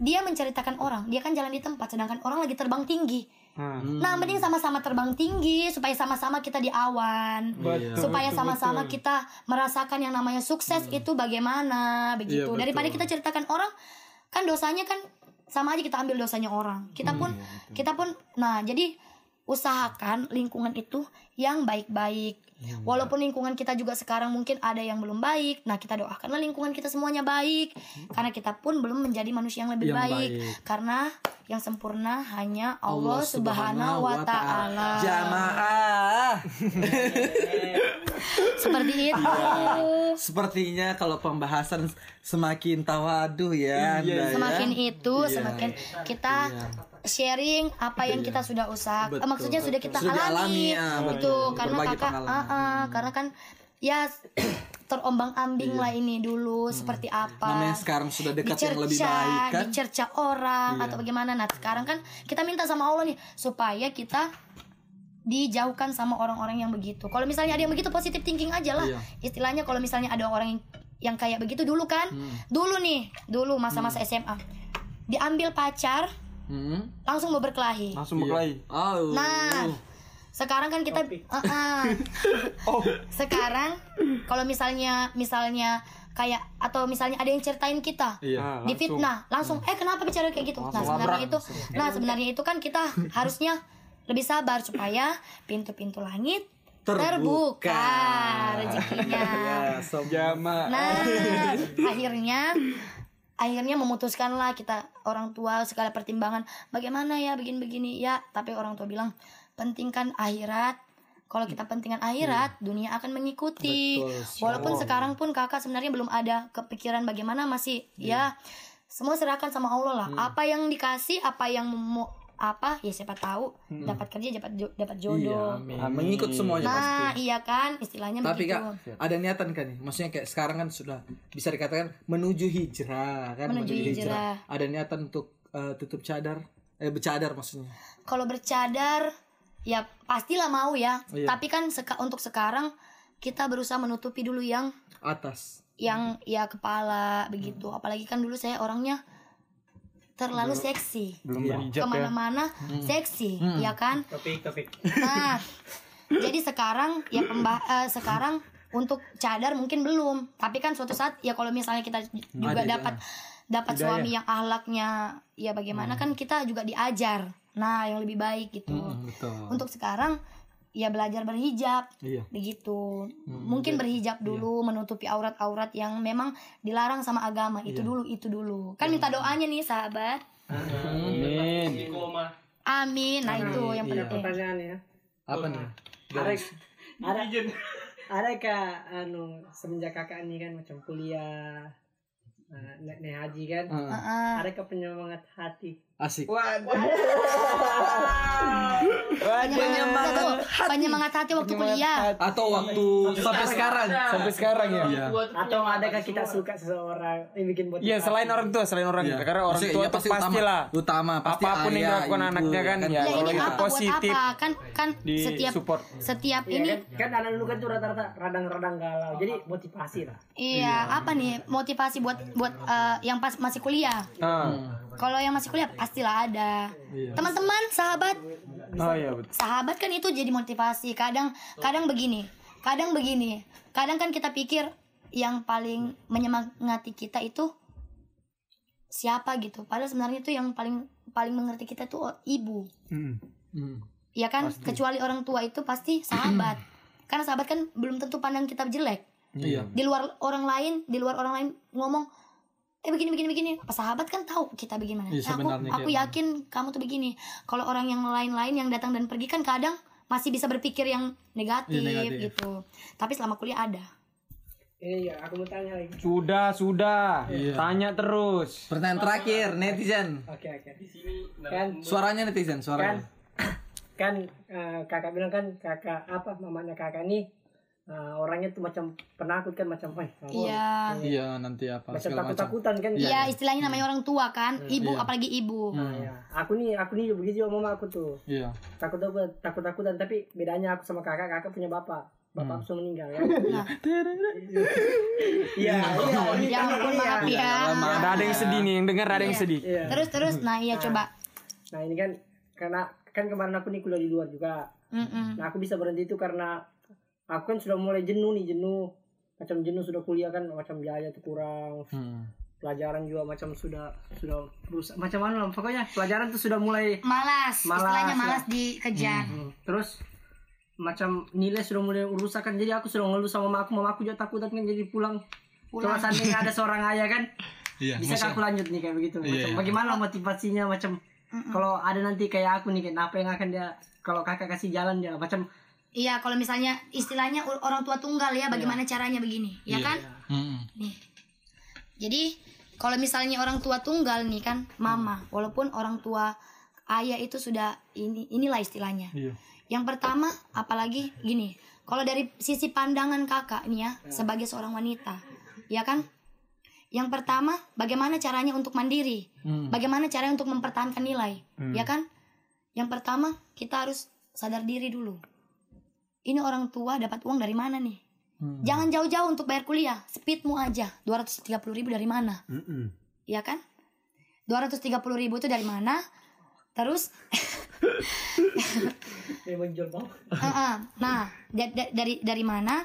dia menceritakan orang dia kan jalan di tempat sedangkan orang lagi terbang tinggi Hmm. nah mending sama-sama terbang tinggi supaya sama-sama kita di awan Iya. supaya sama-sama kita merasakan yang namanya sukses itu bagaimana begitu. Iya, betul. daripada kita ceritakan orang kan dosanya kan sama aja kita ambil dosanya orang. Kita pun kita pun nah jadi usahakan lingkungan itu yang baik-baik walaupun lingkungan kita juga sekarang mungkin ada yang belum baik nah kita doakanlah lingkungan kita semuanya baik karena kita pun belum menjadi manusia yang lebih Yang baik. baik. karena yang sempurna hanya Allah, Subhanahu wa taala Jamaah. seperti itu Sepertinya kalau pembahasan semakin tawadu ya, Anda ya. semakin itu Iya. semakin kita sharing apa yang kita sudah usaha Betul. maksudnya sudah kita Sudah alami dialami, ah, itu betul. karena Berbagi kakak ah, ah, karena kan ya terombang ambing lah ini dulu seperti apa Iya. Namanya sekarang sudah dekat yang lebih baik kan. dicerca orang Iya. atau bagaimana nah sekarang kan kita minta sama Allah nih supaya kita dijauhkan sama orang-orang yang begitu. Kalau misalnya ada yang begitu positif thinking aja lah. Iya. Istilahnya kalau misalnya ada orang yang, yang kayak begitu dulu kan, Hmm. dulu nih, dulu masa-masa SMA, diambil pacar Hmm. langsung mau berkelahi. Langsung berkelahi. Oh. Nah, sekarang kan kita, Ah, ah. Oh. sekarang kalau misalnya misalnya kayak atau misalnya ada yang ceritain kita, Iya. Nah, di langsung. fitnah langsung eh kenapa bicara kayak gitu nah Langsung sebenarnya labrak. itu nah sebenarnya itu kan kita harusnya lebih sabar supaya pintu-pintu langit terbuka rezekinya. Ya. Nah, akhirnya akhirnya memutuskanlah kita orang tua segala pertimbangan. Bagaimana ya begini-begini? Ya tapi orang tua bilang pentingkan akhirat. Kalau kita pentingkan akhirat dunia akan mengikuti. Betul, walaupun sekarang pun kakak sebenarnya belum ada kepikiran bagaimana masih ya semua serahkan sama Allah lah. Apa yang dikasih apa yang mau apa ya siapa tahu dapat kerja dapat jo- dapat jodoh Ah, mengikut semuanya pasti. nah iya kan istilahnya Tapi begitu kak, ada niatan kan nih? Maksudnya kayak sekarang kan sudah bisa dikatakan menuju hijrah kan? Menuju hijrah. Ada niatan untuk eh, tutup cadar, eh bercadar maksudnya. kalau bercadar ya pastilah mau ya Iya. tapi kan seka- untuk sekarang kita berusaha menutupi dulu yang Atas. yang ya kepala begitu apalagi kan dulu saya orangnya terlalu seksi. Belum berhijab ya. Ke mana-mana seksi ya kan? Topik topik nah jadi sekarang ya pembah eh, sekarang untuk cadar mungkin belum. Tapi kan suatu saat ya kalau misalnya kita juga dapat dapat suami yang ahlaknya ya bagaimana kan kita juga diajar. Nah yang lebih baik gitu. Betul. untuk sekarang ya belajar berhijab Iya. begitu. Mungkin berhijab dulu menutupi aurat-aurat yang memang dilarang sama agama. Itu dulu itu dulu. Kan minta doanya nih sahabat. Amin. Amin. Nah itu yang penting. Pertanyaan ya. Apa nih? ada ada ada kak anu semenjak kakak ini kan macam kuliah uh, naik naik haji kan Heeh. ada kak penyemangat hati. Asik. penyemangat tuh penyemangat hati. Waktu kuliah. Atau waktu sampai sekarang. sampai sekarang ya? Iya. atau adakah kita suka seseorang? Ini bikin buat Iya selain orang tua selain orang Iya. tua. Karena orang tua iya, itu pasti pastilah utama, pasti apa pun yang dilakukan anaknya kan ya ya kalau ini itu apa? Positif. buat apa? Kan kan setiap support. setiap Iya ini kan, kan anak dulu kan tuh rata-rata radang-radang galau. Jadi motivasi lah. Iya. apa nih motivasi buat buat eh, yang pas masih kuliah. Ah. Kalau yang masih kuliah pastilah ada. Teman-teman sahabat. Oh iya betul. Sahabat kan itu jadi motivasi. Kadang kadang begini kadang begini. Kadang kan kita pikir yang paling menyemangati kita itu siapa gitu. Padahal sebenarnya itu yang paling paling mengerti kita tuh ibu. Hmm. Hmm. ya kan? Kecuali orang tua itu pasti sahabat. Karena sahabat kan belum tentu pandang kita jelek. Iya. di luar orang lain di luar orang lain ngomong eh begini begini begini. Apa sahabat kan tahu kita bagaimana. Iya, Eh, aku aku kayak yakin kamu tuh begini. Kalau orang yang lain-lain yang datang dan pergi kan kadang masih bisa berpikir yang negatif, Iya, negatif. gitu. Tapi selama kuliah ada. Iya aku mau tanya lagi. Sudah sudah. Iya. tanya terus. Pertanyaan terakhir netizen. oke oke. Di sini kan Suaranya netizen, kan suaranya. kan eh, kakak bilang kan kakak apa mamanya kakak nih eh, orangnya tuh macam penakut kan macam wah iya. Iya, nanti apa macam segala macam. takut-takutan kan. Iya istilahnya namanya orang tua kan ibu apalagi ibu. Nah, ya. aku nih aku nih begitu juga mama aku tuh. Iya. takut takut takut takutan tapi bedanya aku sama kakak kakak punya bapak. Bapak aku sudah meninggal ya. Nah. iya iya. Ya ampun maaf ya. ada ada yang sedih nih yang dengar ada yang sedih. Iya. Terus terus. Nah iya coba. Nah ini kan karena kan kemarin aku nih kuliah di luar juga. Nah aku bisa berhenti itu karena aku kan sudah mulai jenuh nih jenuh macam jenuh sudah kuliah kan macam biaya tuh kurang Hmm. pelajaran juga macam sudah sudah berusaha macam mana lah, pokoknya pelajaran tuh sudah mulai malas, Malas, istilahnya ya. malas dikejar Hmm. Terus macam nilai sudah mulai rusak kan jadi aku sudah ngeluh sama mama aku mama aku juga takut kan jadi pulang kalau seandainya ada seorang ayah kan Iya. bisa kan aku lanjut nih kayak begitu macam bagaimana motivasinya macam kalau ada nanti kayak aku nih kenapa yang akan dia kalau kakak kasih jalan dia macam Iya, kalau misalnya istilahnya orang tua tunggal ya, bagaimana caranya begini, ya kan? Hmm. Nih. Jadi kalau misalnya orang tua tunggal nih kan, mama, walaupun orang tua ayah itu sudah ini inilah istilahnya. Iya. Yang pertama, apalagi gini, kalau dari sisi pandangan kakak nih ya, sebagai seorang wanita, ya kan? Yang pertama, bagaimana caranya untuk mandiri? Hmm. Bagaimana caranya untuk mempertahankan nilai? Ya kan? Yang pertama, kita harus sadar diri dulu. Ini orang tua dapat uang dari mana nih? Hmm. Jangan jauh-jauh untuk bayar kuliah. Speedmu aja. 230 ribu dari mana? Mm-mm. Ya kan? 230 ribu itu dari mana? Terus, nah, da- da- dari dari mana?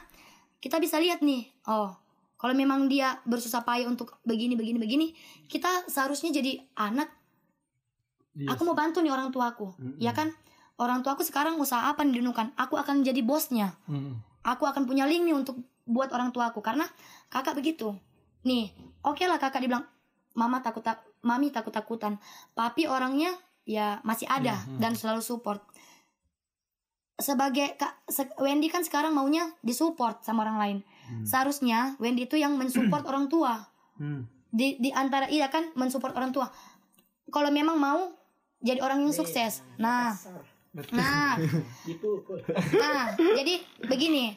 Kita bisa lihat nih. Oh, kalau memang dia bersusah payah untuk begini, begini, begini, kita seharusnya jadi anak. Iya Aku mau bantu nih orang tuaku, ya kan? Orang tua aku sekarang usaha apa nih dinunukan aku akan jadi bosnya. Hmm. aku akan punya link nih untuk buat orang tua aku. Karena kakak begitu. Nih oke lah kakak dibilang mama takut tak mami takut takutan. Papi orangnya ya masih ada dan selalu support. Sebagai kak se- Wendy kan sekarang maunya disupport sama orang lain. Seharusnya Wendy itu yang mensupport orang tua. Hmm. di di antara iya kan mensupport orang tua. Kalau memang mau jadi orang yang sukses. Nah nah. Nah jadi begini.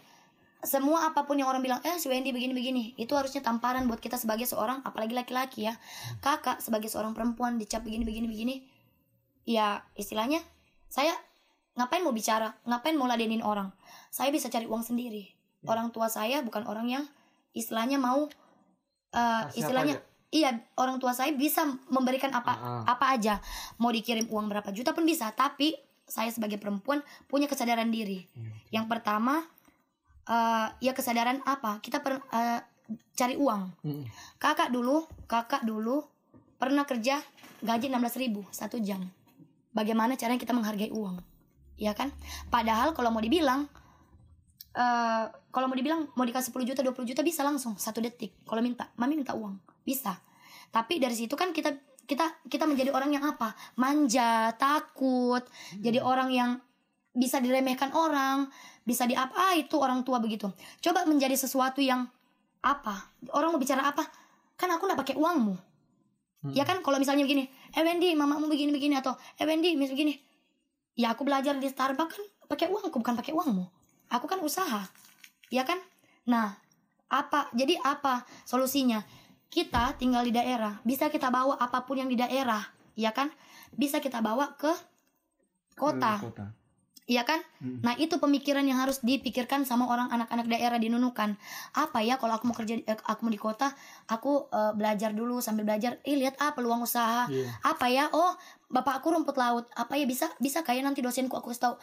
Semua apa pun yang orang bilang eh si Wendy begini begini. Itu harusnya tamparan buat kita sebagai seorang apalagi laki-laki ya. Kakak sebagai seorang perempuan dicap begini begini begini. Ya istilahnya saya ngapain mau bicara? Ngapain mau ladenin orang? Saya bisa cari uang sendiri. Orang tua saya bukan orang yang istilahnya mau eh, istilahnya iya orang tua saya bisa memberikan apa apa aja. Mau dikirim uang berapa juta pun bisa tapi saya sebagai perempuan punya kesadaran diri. Yang pertama eh, ya kesadaran apa? Kita per, eh, cari uang. Hmm. kakak dulu kakak dulu pernah kerja gaji 16.000 ribu satu jam. Bagaimana caranya kita menghargai uang? Ya kan? Padahal kalau mau dibilang eh kalau mau dibilang mau dikasih 10 juta 20 juta bisa langsung satu detik. Kalau minta mami minta uang. Bisa. Tapi dari situ kan kita kita kita menjadi orang yang apa? Manja takut. Jadi orang yang bisa diremehkan orang bisa di apa ah, itu orang tua begitu. Coba menjadi sesuatu yang apa? Orang mau bicara apa? Kan aku nggak pakai uangmu. Ya kan? Kalau misalnya begini eh Wendy mamamu begini begini atau eh Wendy mis begini. Ya aku belajar di Starbucks kan pakai uangku bukan pakai uangmu. Aku kan usaha. Ya kan? Nah apa? Jadi apa solusinya kita tinggal di daerah bisa kita bawa apa pun yang di daerah ya kan bisa kita bawa ke kota Kota. Iya kan? Nah itu pemikiran yang harus dipikirkan sama orang anak-anak daerah di Nunukan. Apa ya kalau aku mau kerja, eh, aku mau di kota, aku eh, belajar dulu sambil belajar. Ih lihat ah peluang usaha. Apa ya? Oh bapak aku rumput laut. Apa ya bisa bisa kayak nanti dosenku aku kasih tahu.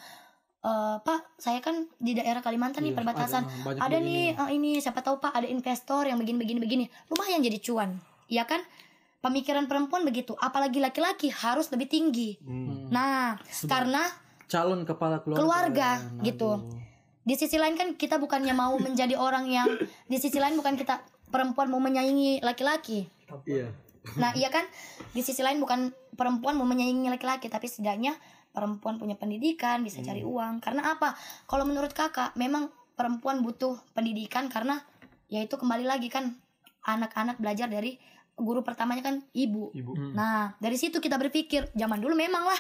"Eh, Pak, saya kan di daerah Kalimantan nih Iya, perbatasan. ada, Ada, nih eh, ini siapa tahu Pak ada investor yang begini-begini begini. Lumayan jadi cuan. Iya kan? Pemikiran perempuan begitu, apalagi laki-laki harus lebih tinggi. Hmm. Nah, karena calon kepala keluarga, keluarga gitu. aduh. Di sisi lain kan kita bukannya mau menjadi orang yang di sisi lain bukan kita perempuan mau menyaingi laki-laki. iya Nah, iya kan? Di sisi lain bukan perempuan mau menyaingi laki-laki, tapi setidaknya perempuan punya pendidikan, bisa cari uang. Karena apa? Kalau menurut Kakak, memang perempuan butuh pendidikan karena yaitu kembali lagi kan anak-anak belajar dari guru pertamanya kan ibu. Ibu. Nah, dari situ kita berpikir, zaman dulu memang lah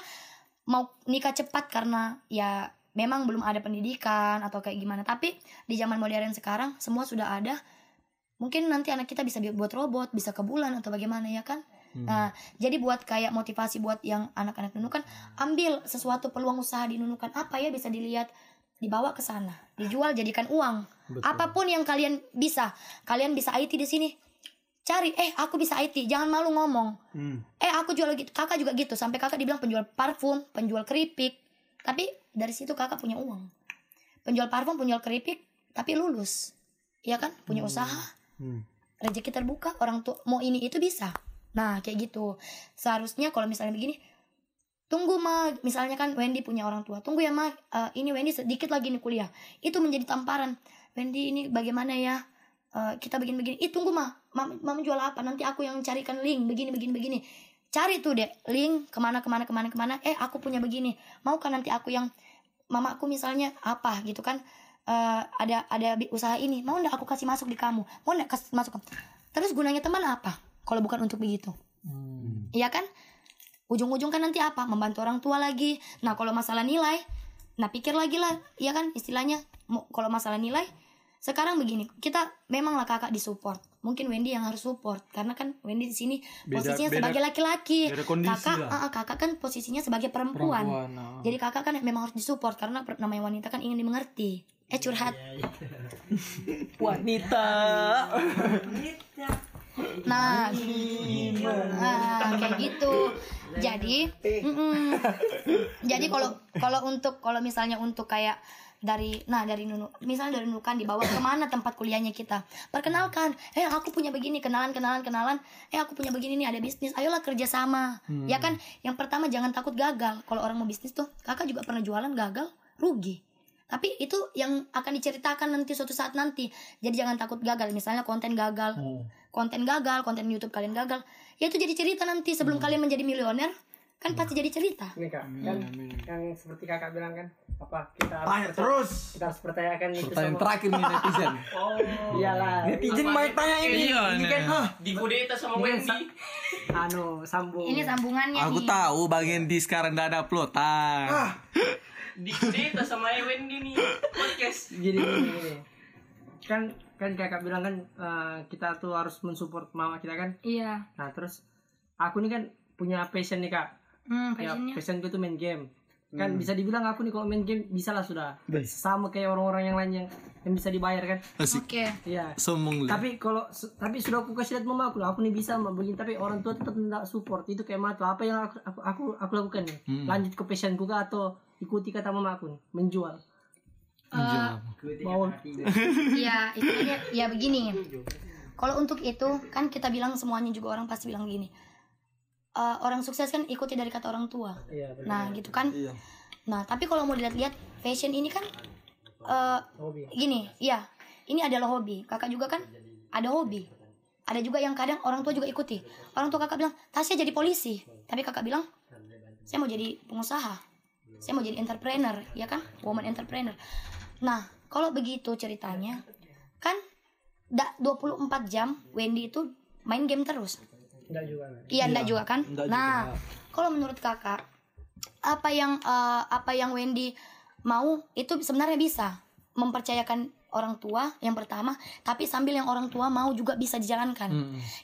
mau nikah cepat karena ya memang belum ada pendidikan atau kayak gimana. Tapi di zaman modern sekarang semua sudah ada. Mungkin nanti anak kita bisa buat robot, bisa ke bulan atau bagaimana ya kan? Nah, jadi buat kayak motivasi buat yang anak-anak nunukan, ambil sesuatu peluang usaha di nunukan apa ya bisa dilihat dibawa ke sana, dijual jadikan uang. Apa pun yang kalian bisa, kalian bisa IT di sini. Cari, eh aku bisa IT, jangan malu ngomong. Hmm. Eh aku jual gitu, kakak juga gitu. Sampai kakak dibilang penjual parfum, penjual keripik. Tapi dari situ kakak punya uang. Penjual parfum, penjual keripik, tapi lulus. Iya kan? Punya usaha. Hmm. Rezeki terbuka, orang tua mau ini itu bisa. Nah, kayak gitu. Seharusnya kalau misalnya begini, tunggu ma, misalnya kan Wendy punya orang tua. Tunggu ya ma, eh, ini Wendy sedikit lagi nih kuliah. Itu menjadi tamparan. Wendy ini bagaimana ya? Eh, kita begini-begini. Ih tunggu ma, mama, jual apa? Nanti aku yang carikan link begini begini begini. Cari tuh deh link ke mana ke mana ke mana ke mana. Eh aku punya begini. Mau kan nanti aku yang mama aku misalnya apa gitu kan? Eh, ada ada usaha ini. Mau ndak aku kasih masuk di kamu? Mau ndak kasih masuk? Terus gunanya teman apa? Kalau bukan untuk begitu. Hmm. Iya kan? Ujung-ujung kan nanti apa? Membantu orang tua lagi. Nah, kalau masalah nilai, nah pikir lagi lah, iya kan? Istilahnya kalau masalah nilai, sekarang begini, kita memanglah kakak disupport. Mungkin Wendy yang harus support karena kan Wendy di sini posisinya beda- sebagai laki-laki. Kakak, lah. ah, ah, kakak kan posisinya sebagai perempuan. Perempuan, nah. Jadi kakak kan memang harus disupport karena namanya wanita kan ingin dimengerti. Eh curhat. wanita Nah, nah kayak gitu. Jadi, mm-mm. jadi kalau kalau untuk kalau misalnya untuk kayak dari nah dari Nunu misalnya dari Nunukan dibawa ke mana tempat kuliahnya kita? Perkenalkan eh aku punya begini kenalan kenalan kenalan. Eh aku punya begini nih ada bisnis ayolah kerjasama. Ya kan? Yang pertama jangan takut gagal. Kalau orang mau bisnis tuh kakak juga pernah jualan gagal? Rugi tapi itu yang akan diceritakan nanti suatu saat nanti. Jadi jangan takut gagal. Misalnya konten gagal. Konten gagal konten YouTube kalian gagal. Ya itu jadi cerita nanti. Sebelum kalian menjadi milioner kan pasti jadi cerita. Ini kak, kan yang seperti kakak bilang kan, apa kita harus Tanya terus. kita harus pertanyakan itu Pertanyaan sama. terakhir nih netizen. Oh. Iyalah, Netizen mau tanya ini. Iya, Ini kan ah, Dikudeta sama Ini Wendy. anu sambung. ini sambungannya aku nih. tahu bagian di sekarang udah ada uploadan. Dikudeta sama Wendy nih. Podcast. Gini, gini, gini. Kan kan kakak bilang kan eh, kita tuh harus mensupport mama kita kan. iya Nah terus aku nih kan punya passion nih kak. hmm, Ya, passionnya passion gue tuh main game. Kan bisa dibilang aku nih kalau main game bisa lah sudah. Sama kayak orang-orang yang lain yang yang bisa dibayar kan. Oke Iya. Sombong lu. tapi kalau tapi sudah aku kasih lihat mama aku aku nih bisa begini tapi orang tua tetap tidak support itu kayak matu apa yang aku aku aku, aku lakukan nih lanjut ke passionku kah atau ikuti kata mama aku nih menjual mau Iya, istilahnya ya begini. Kalau untuk itu kan kita bilang semuanya juga orang pasti bilang gini. Eh, orang sukses kan ikuti dari kata orang tua. iya benar Nah, gitu kan. Nah, tapi kalau mau dilihat-lihat fashion ini kan eh hobi gini, iya. Ini adalah hobi. Kakak juga kan ada hobi. Ada juga yang kadang orang tua juga ikuti. Orang tua kakak bilang, Tasya jadi polisi. Tapi kakak bilang, saya mau jadi pengusaha. Saya mau jadi entrepreneur, ya kan? Woman entrepreneur. Nah, kalau begitu ceritanya, kan da 24 jam Wendy itu main game terus. enggak juga. Iya, enggak juga kan? nah, kalau menurut kakak, apa yang eh, apa yang Wendy mau itu sebenarnya bisa mempercayakan orang tua yang pertama, tapi sambil yang orang tua mau juga bisa dijalankan.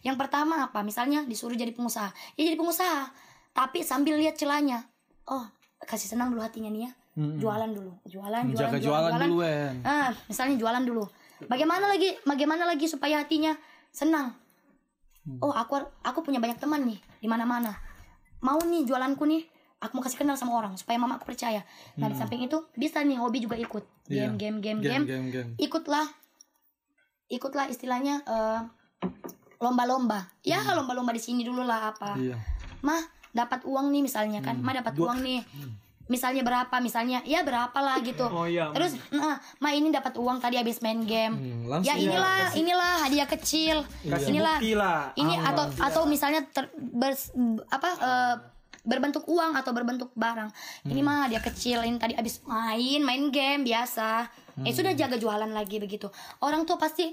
Yang pertama apa? Misalnya disuruh jadi pengusaha, ya jadi pengusaha, tapi sambil lihat celahnya. Oh, kasih senang dulu hatinya nih ya. Jualan dulu, jualan, jualan, Jaga jualan dulu, Wen. Ah, misalnya jualan dulu. Bagaimana lagi? Bagaimana lagi supaya hatinya senang? Oh, aku aku punya banyak teman nih di mana-mana. Mau nih jualanku nih, aku mau kasih kenal sama orang supaya mama aku percaya. Nah, di samping itu bisa nih hobi juga ikut. Game, game, game, game. Game, game, game. Ikutlah. Ikutlah istilahnya eh, lomba-lomba. Ya, lomba-lomba di sini dulu lah apa. Iya. Mah dapat uang nih misalnya kan. Mah dapat uang nih. Misalnya berapa? Misalnya ya berapa lah gitu. Oh iya. Terus, nah, ma ini dapat uang tadi habis main game. Hmm, langsung ya inilah, inilah hadiah kecil. Kasih inilah. lah. Ini atau atau misalnya ter- bers- apa eh, berbentuk uang atau berbentuk barang. Ini mah dia kecil. Ini tadi habis main, main game biasa. Eh sudah jaga jualan lagi begitu. Orang tua pasti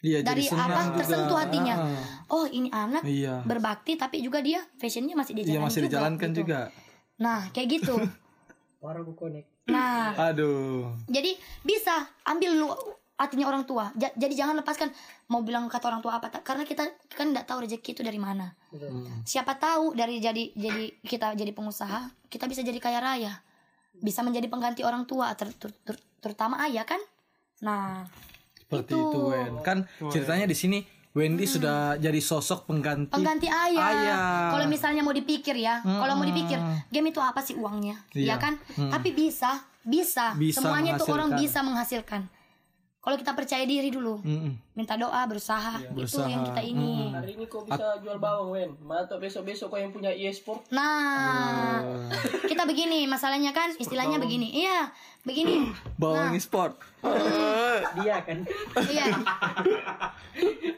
Iya, dari apa juga. tersentuh hatinya. Ah. Oh ini anak Iya. berbakti tapi juga dia fashionnya masih dijalankan. Iya, masih dijalankan gitu. juga. Nah kayak gitu. baru Nah Aduh. jadi bisa ambil lu hatinya orang tua Ja- jadi jangan lepaskan mau bilang kata orang tua apa tak karena kita kan nggak tahu rezeki itu dari mana siapa tahu dari jadi jadi kita jadi pengusaha kita bisa jadi kaya raya bisa menjadi pengganti orang tua ter- ter- ter- terutama ayah kan nah Seperti Itu. itu, Wen. Kan ceritanya di sini Wendy sudah jadi sosok pengganti. pengganti ayah, Ayah. kalau misalnya mau dipikir ya kalau mau dipikir game itu apa sih uangnya Iya. ya kan tapi bisa bisa, Bisa semuanya itu orang bisa menghasilkan kalau kita percaya diri dulu. Mm-mm. minta doa berusaha. Itu berusaha. yang kita ini. Hari ini kok bisa jual bawang, Wen? Mantap besok-besok kau yang punya e-sport. nah kita begini. Masalahnya kan istilahnya begini. Iya begini. Bawang sport. dia kan. Iya.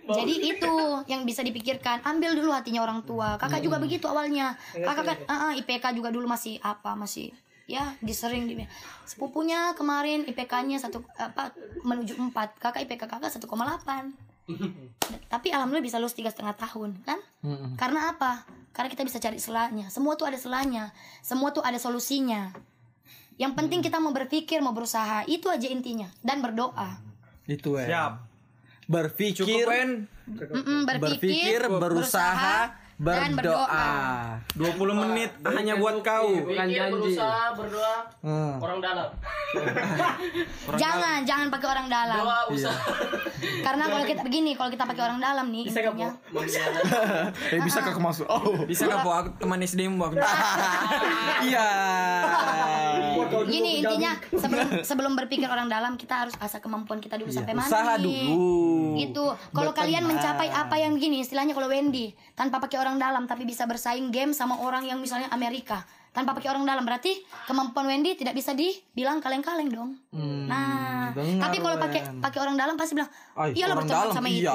Jadi itu yang bisa dipikirkan. Ambil dulu hatinya orang tua. Kakak juga begitu awalnya. Kakak kan ah, ah, IPK juga dulu masih apa masih ya disering di sepupunya kemarin IPK-nya satu apa menuju empat. Kakak IPK kakak 1,8 tapi alhamdulillah bisa lulus tiga setengah tahun kan? Mm-mm. karena apa? Karena kita bisa cari selanya. Semua tuh ada selanya. Semua tuh ada solusinya. Yang penting kita mau berpikir mau berusaha itu aja intinya. Dan berdoa. Itu, Wen. Siap. Berpikir, Cukup Wen. Mm-mm, berpikir, berusaha, dan berdoa. berdoa. 20 menit hanya buat kau. Bukan janji. berusaha berdoa Hmm. orang dalam. Jangan, jangan pakai orang dalam. Doa usaha. Karena kalau kita begini, kalau kita pakai orang dalam nih Bisa gak, intinya. Eh bisa kak masuk? Oh. Bisa gak po aku teman SD mu aku. Iya. Gini intinya sebelum sebelum berpikir orang dalam kita harus asah kemampuan kita dulu sampai mana. Iya, Usaha dulu. Gitu. Kalau kalian mencapai apa yang begini, istilahnya kalau Wendy tanpa pakai orang dalam tapi bisa bersaing game sama orang yang misalnya Amerika tanpa pakai orang dalam berarti kemampuan Wendy tidak bisa dibilang kaleng-kaleng dong. nah, dengar, tapi kalau pakai pakai orang dalam pasti bilang, Ay, iyalah orang berteman dalam, sama iya. itu.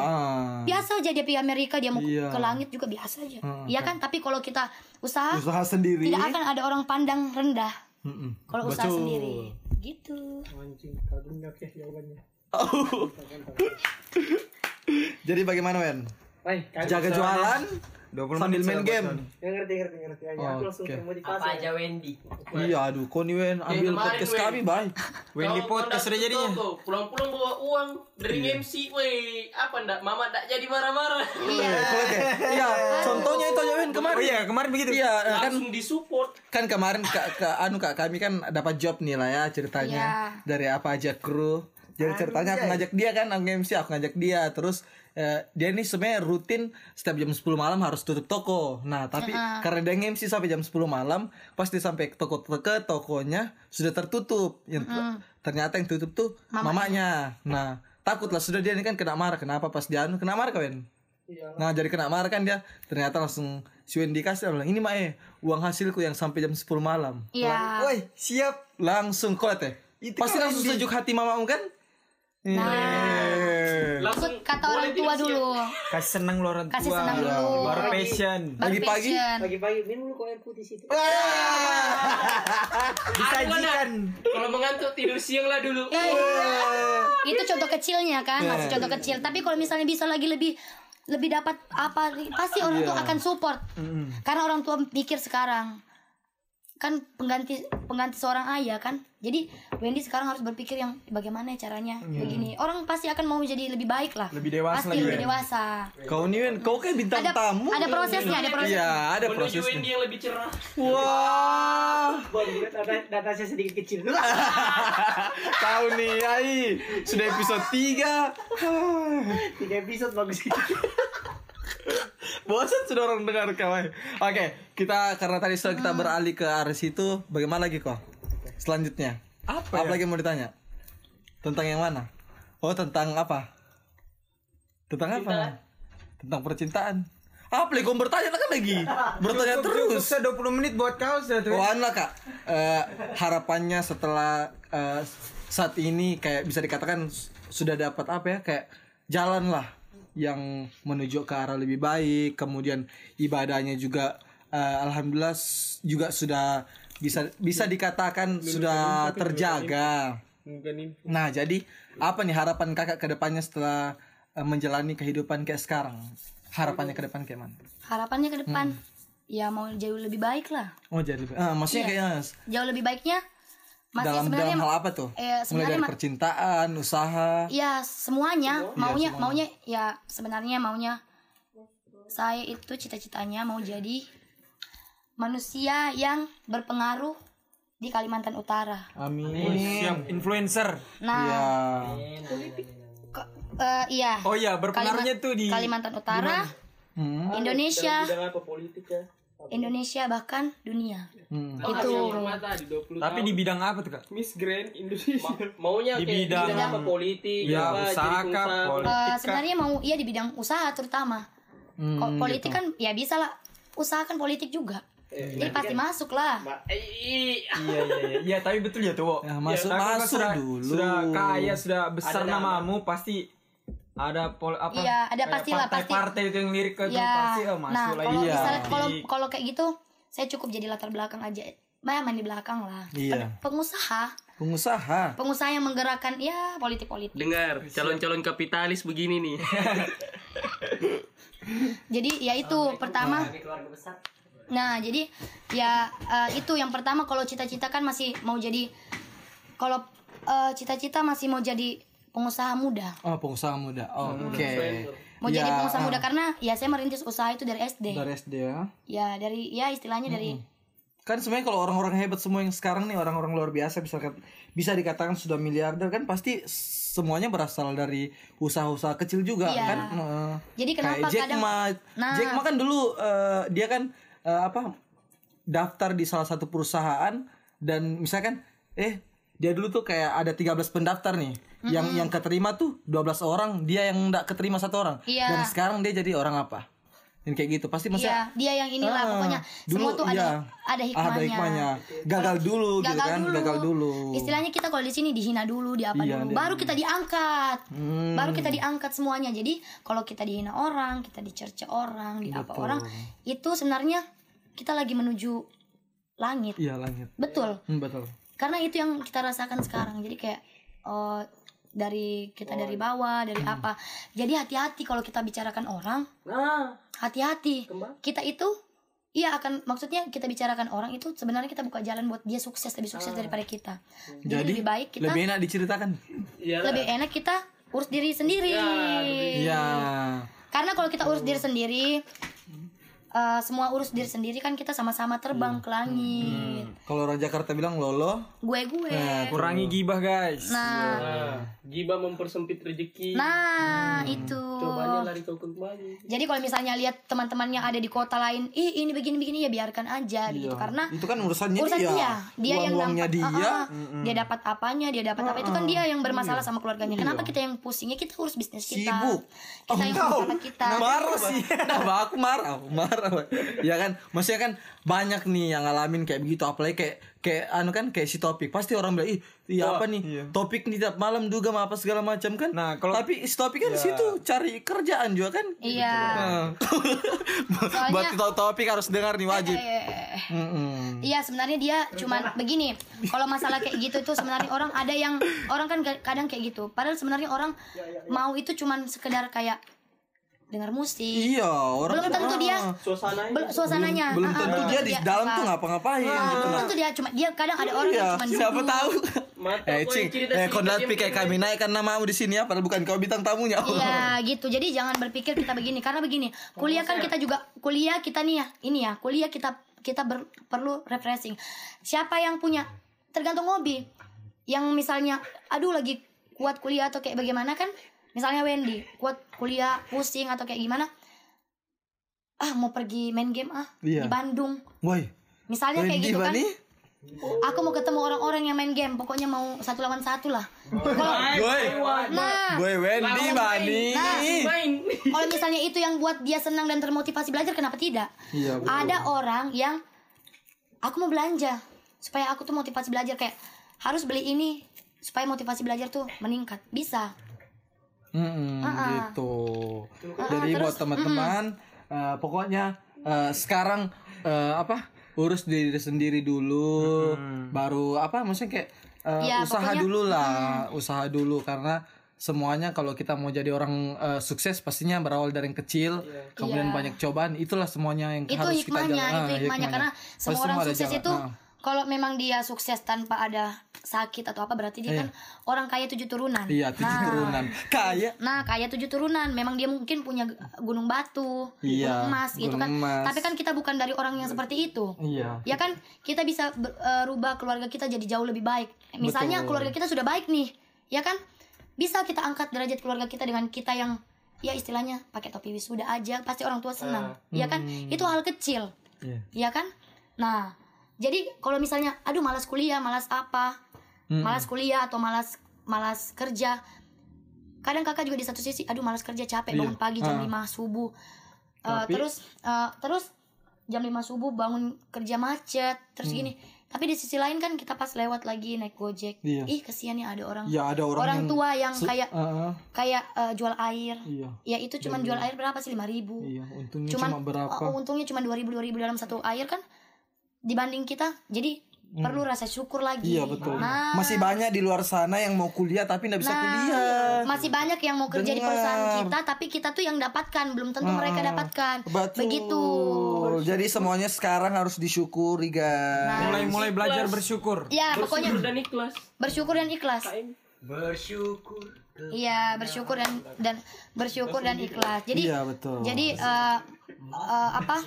Biasa aja dia pergi Amerika dia mau Iya. ke langit juga biasa aja. Iya kan? Tapi kalau kita usaha, Usaha sendiri. tidak akan ada orang pandang rendah. Mm-mm. Kalau usaha sendiri. Gitu. Jawabannya. Jadi bagaimana Wen? Jaga jualan 20 sambil menit main game. Ya, ngerti, ngerti, ngerti. Ya, aku langsung Oke. termotivasi. Apa aja Wendy? Iya aduh, kau nih Wen ambil kemarin, podcast Wen. kami baik. Wendy podcast ndak jadinya. Pulang-pulang bawa uang dari Iya. MC, weh. Apa ndak? Mama ndak jadi marah-marah. Iya. Oke. Iya, contohnya itu aja Wen kemarin. Oh iya, kemarin begitu. Iya, kan Langsung disupport. kan kemarin kak ke anu kak kami kan dapat job nih lah ya ceritanya Iya. dari apa aja kru jadi ceritanya aku ngajak dia kan aku MC aku ngajak dia terus eh, dia ini sebenarnya rutin setiap jam 10 malam harus tutup toko. Nah tapi karena dia MC sampai jam 10 malam pasti sampai ke toko ke tokonya sudah tertutup. Yang ternyata yang tutup tuh mamanya. nah takutlah sudah dia ini kan kena marah. Kenapa pas dia anu kena marah kawin Nah jadi kena marah kan dia. Ternyata langsung Si Wendy kasih bilang Ini Mae Uang hasilku yang sampai jam 10 malam. Iya. Woi, siap. Langsung kau lihat ya. Itu Pasti langsung sejuk hati mamamu kan? Nah, Langsung ikut kata orang tua dulu. Kasih senang lo orang tua. Kasih senang dulu. Baru passion. Baru Pagi-pagi? passion. Pagi-pagi minum dulu kau air putih situ. Disajikan. Kalau mengantuk tidur siang lah dulu. Ya, itu contoh kecilnya kan, masih contoh kecil. Tapi kalau misalnya bisa lagi lebih lebih dapat apa pasti orang tua akan support. Karena orang tua mikir sekarang kan pengganti pengganti seorang ayah kan. Jadi Wendy sekarang harus berpikir yang bagaimana caranya begini. Orang pasti akan mau jadi lebih baik lah. Lebih dewasa Pasti lagi, lebih dewasa. Kau nih Wen Kau kayak bintang Ada tamu ada prosesnya, ada prosesnya. Iya ada Menuju prosesnya Wendy yang lebih cerah. Wah Boleh data, data saya sedikit kecil. Tahu nih Ai Sudah episode 3 Tiga episode bagus. Bosan sudah orang dengar kawan Oke Kita karena tadi sudah kita beralih ke arah situ Bagaimana lagi kok Selanjutnya. Apa Apa lagi yang mau ditanya? Tentang yang mana? Oh tentang apa? Tentang apa? Tentang percintaan. Apa lagi kau bertanya kan lagi? Bertanya terus. Sudah 20 menit buat kau sudah tuh. Oh lah kak. Eh, Harapannya setelah eh, Saat ini kayak bisa dikatakan Sudah dapat apa ya? Kayak jalan lah Yang menuju ke arah lebih baik Kemudian ibadahnya juga eh, Alhamdulillah juga sudah bisa bisa dikatakan sudah terjaga. Nah, jadi apa nih harapan kakak ke depannya setelah eh, menjalani kehidupan kayak sekarang? Harapannya ke depan kayak mana? Harapannya ke depan ya mau jauh lebih baik lah. Oh jadi, ah, maksudnya kayaknya Jauh lebih baiknya masih dalam sebenarnya dalam hal apa tuh? eh, Mulai sebenarnya dari percintaan, usaha. ya semuanya maunya maunya ya sebenarnya maunya saya itu cita-citanya mau jadi manusia yang berpengaruh di Kalimantan Utara. Amin. Siap influencer. Nah, Ya. ke- eh, iya. Oh iya, berpengaruhnya Kalima- tuh di Kalimantan Utara, Hmm. Indonesia, apa politik ya? Indonesia bahkan dunia. Hmm. Itu Mata di 20 Tapi di bidang apa tuh, Kak? Miss Grand Indonesia. maunya Di kayak bidang- bidang apa politik Ya, apa, usaha jadi pengusaha. politik eh, sebenarnya mau iya di bidang usaha terutama. Hmm, Kok politik gitu. kan ya bisa lah usaha kan politik juga. Jadi pasti masuk lah. Ma- eh, ih, Iya, iya, iya. Iya, tapi betul ya, tuh. Ya, masuk- kalau masuk sudah, dulu. Sudah kaya, sudah besar Ada nama. namamu, pasti ada pol apa? Iya, ada pastilah, pasti. Partai-partai itu yang lirik ke itu Ya. pasti oh, masuk Nah, lagi. kalau Iya. misalnya kalau kalau kayak gitu saya cukup jadi latar belakang aja. Banyak main di belakang lah. Iya. Pen- Pengusaha, Pengusaha. pengusaha yang menggerakkan ya politik-politik. dengar calon-calon kapitalis begini nih Jadi ya itu pertama. Nah, jadi ya eh, itu yang pertama kalau cita-cita kan masih mau jadi kalau eh, cita-cita masih mau jadi pengusaha muda Oh, pengusaha muda. Oke. mau jadi Ya, pengusaha ah. muda karena ya saya merintis usaha itu dari SD Dari SD ya. ya dari ya istilahnya dari Kan sebenarnya kalau orang-orang hebat semua yang sekarang nih orang-orang luar biasa bisa bisa dikatakan sudah miliarder kan pasti semuanya berasal dari usaha-usaha kecil juga Iya. kan. Heeh. Jadi kenapa Kayak Jack kadang- Ma. Nah. Jack Ma kan dulu eh, dia kan eh, apa daftar di salah satu perusahaan dan misalkan eh dia dulu tuh kayak ada 13 pendaftar nih. Yang yang keterima tuh 12 orang, dia yang enggak keterima satu orang. Iya. Dan sekarang dia jadi orang apa? Dan kayak gitu. Pasti maksudnya Iya, dia yang inilah Ah, pokoknya semua tuh ada iya. ada hikmahnya. Ada hikmahnya. Gagal dulu gitu Gagal kan, dulu. gagal dulu. Istilahnya kita kalau di sini dihina dulu, di apa Iya, dulu, dia- baru kita diangkat. Hmm. Baru kita diangkat semuanya. Jadi kalau kita dihina orang, kita dicerca orang, di apa orang, itu sebenarnya kita lagi menuju langit. Iya langit. Betul. Hmm, betul. Karena itu yang kita rasakan sekarang. Jadi kayak oh, dari kita dari bawah, dari Hmm. apa. Jadi hati-hati kalau kita bicarakan orang, Nah, hati-hati. Kembali. Kita itu Iya akan maksudnya kita bicarakan orang itu sebenarnya kita buka jalan buat dia sukses lebih sukses daripada kita. Jadi, Jadi lebih baik kita lebih enak diceritakan. Iya. lebih enak kita urus diri sendiri. Iya. Karena kalau kita urus diri sendiri eh, semua urus diri sendiri kan kita sama-sama terbang ke langit. Kalau orang Jakarta bilang lolo, Gue gue. Kurangi gibah guys. Nah, Nah, giba mempersempit rezeki. nah itu. Cobanya lari kau kembali. Jadi kalau misalnya lihat teman-temannya ada di kota lain, ih ini begini-begini ya biarkan aja gitu karena itu kan urusannya urusan dia. dia, dia yang Uang-uangnya dapat, dia. ah, ah, dia dapat apanya, dia dapat apa itu kan dia yang bermasalah sama keluarganya. Kenapa kita yang pusingnya kita urus bisnis kita, Sibuk. kita yang urus anak kita. marah sih. Nah, aku marah, aku Ya kan, maksudnya kan banyak nih yang ngalamin kayak begitu apalagi kayak kayak anu kan kayak si topik pasti orang bilang ih iya apa nih topik nih tiap malam duga apa segala macam kan Nah, kalau- tapi si topik kan di situ cari kerjaan juga kan Iya. Nah. buat to- topik harus dengar nih wajib Eh, Mm-mm. Iya sebenarnya dia cuman begini. Kalau masalah kayak gitu tuh sebenarnya orang ada yang orang kan kadang kayak gitu. Padahal sebenarnya orang mau itu cuman sekedar kayak dengar musik. iya orang Belum tentu dia Suasana belum suasananya. belum Ah, ah, tentu belum dia tentu di dia dalam apa. tuh ngapa-ngapain Ah, gitu belum tentu dia cuma dia kadang ada orang Iya, yang cuma siapa tahu. Mata Eh, Cing, eh, Pi kayak kami naikkan namamu di sini ya, padahal bukan kau bintang tamunya. Iya gitu. Jadi jangan berpikir kita begini karena begini. Kuliah kan kita juga kuliah kita nih ya. Ini ya, kuliah kita kita ber- perlu refreshing. Siapa yang punya tergantung hobi. Yang misalnya aduh lagi kuat kuliah atau kayak bagaimana kan? Misalnya Wendy kuat kuliah pusing atau kayak gimana? Ah mau pergi main game ah Iya. di Bandung. Woi, Misalnya kayak Wendy gitu kan. Bani? Aku mau ketemu orang-orang yang main game, pokoknya mau satu lawan satu lah. Kalau- Woi, nah, woi Wendy Bani. Nah, Main. kalau misalnya itu yang buat dia senang dan termotivasi belajar, kenapa tidak? Iya, betul. Ada orang yang aku mau belanja supaya aku tuh motivasi belajar kayak harus beli ini supaya motivasi belajar tuh meningkat. Bisa. Mm-mm, Ah, gitu. Ah, Jadi terus, buat teman-teman, eh, pokoknya eh, sekarang eh, apa? Urus diri sendiri dulu, baru apa? Maksudnya kayak eh, Ya, usaha pokoknya, dulu lah, usaha dulu karena semuanya kalau kita mau jadi orang eh, sukses pastinya berawal dari yang kecil, kemudian Iya. banyak cobaan, itulah semuanya yang itu harus kita hikmahnya, jalan. itu Ah, hikmahnya karena semua Pasti orang sukses jalan. itu Ah. kalau memang dia sukses tanpa ada sakit atau apa berarti dia kan orang kaya tujuh turunan. Iya, tujuh Nah, turunan. Kaya. Nah, kayak tujuh turunan, memang dia mungkin punya gunung batu, Iya, gunung emas gitu gunung kan. emas. Tapi kan kita bukan dari orang yang seperti itu. Iya. Ya kan, kita bisa ber- eh, rubah keluarga kita jadi jauh lebih baik. Misalnya Betul. keluarga kita sudah baik nih, ya kan? Bisa kita angkat derajat keluarga kita dengan kita yang ya istilahnya pakai topi wisuda aja, pasti orang tua senang. Ya kan? Itu hal kecil. Iya. Ya kan? Nah, jadi kalau misalnya aduh malas kuliah, malas apa? Malas kuliah atau malas malas kerja. Kadang kakak juga di satu sisi aduh malas kerja capek bangun pagi jam 5 subuh. Eh, terus eh, terus jam 5 subuh bangun kerja macet, terus gini. Tapi di sisi lain kan kita pas lewat lagi naik Gojek. Iya. Ih, kesian ya ada orang Ya ada orang, orang yang tua yang kayak Ah, ah. kayak eh, jual air. iya. Ya itu cuman jual air berapa sih? 5000 Iya, untungnya cuman cuma berapa? oh, untungnya cuma 2000 2000 dalam satu air kan dibanding kita jadi perlu rasa syukur lagi Iya betul. nah Masih banyak di luar sana yang mau kuliah tapi nggak bisa nah, kuliah. masih banyak yang mau kerja di Dengar. perusahaan kita tapi kita tuh yang dapatkan belum tentu mereka dapatkan Betul. begitu Jadi semuanya sekarang harus disyukuri guys. Mulai mulai belajar bersyukur. ya pokoknya Bersyukur dan ikhlas. bersyukur dan ikhlas bersyukur Iya bersyukur dan dan bersyukur dan ikhlas. Jadi Iya, betul. jadi eh, eh, apa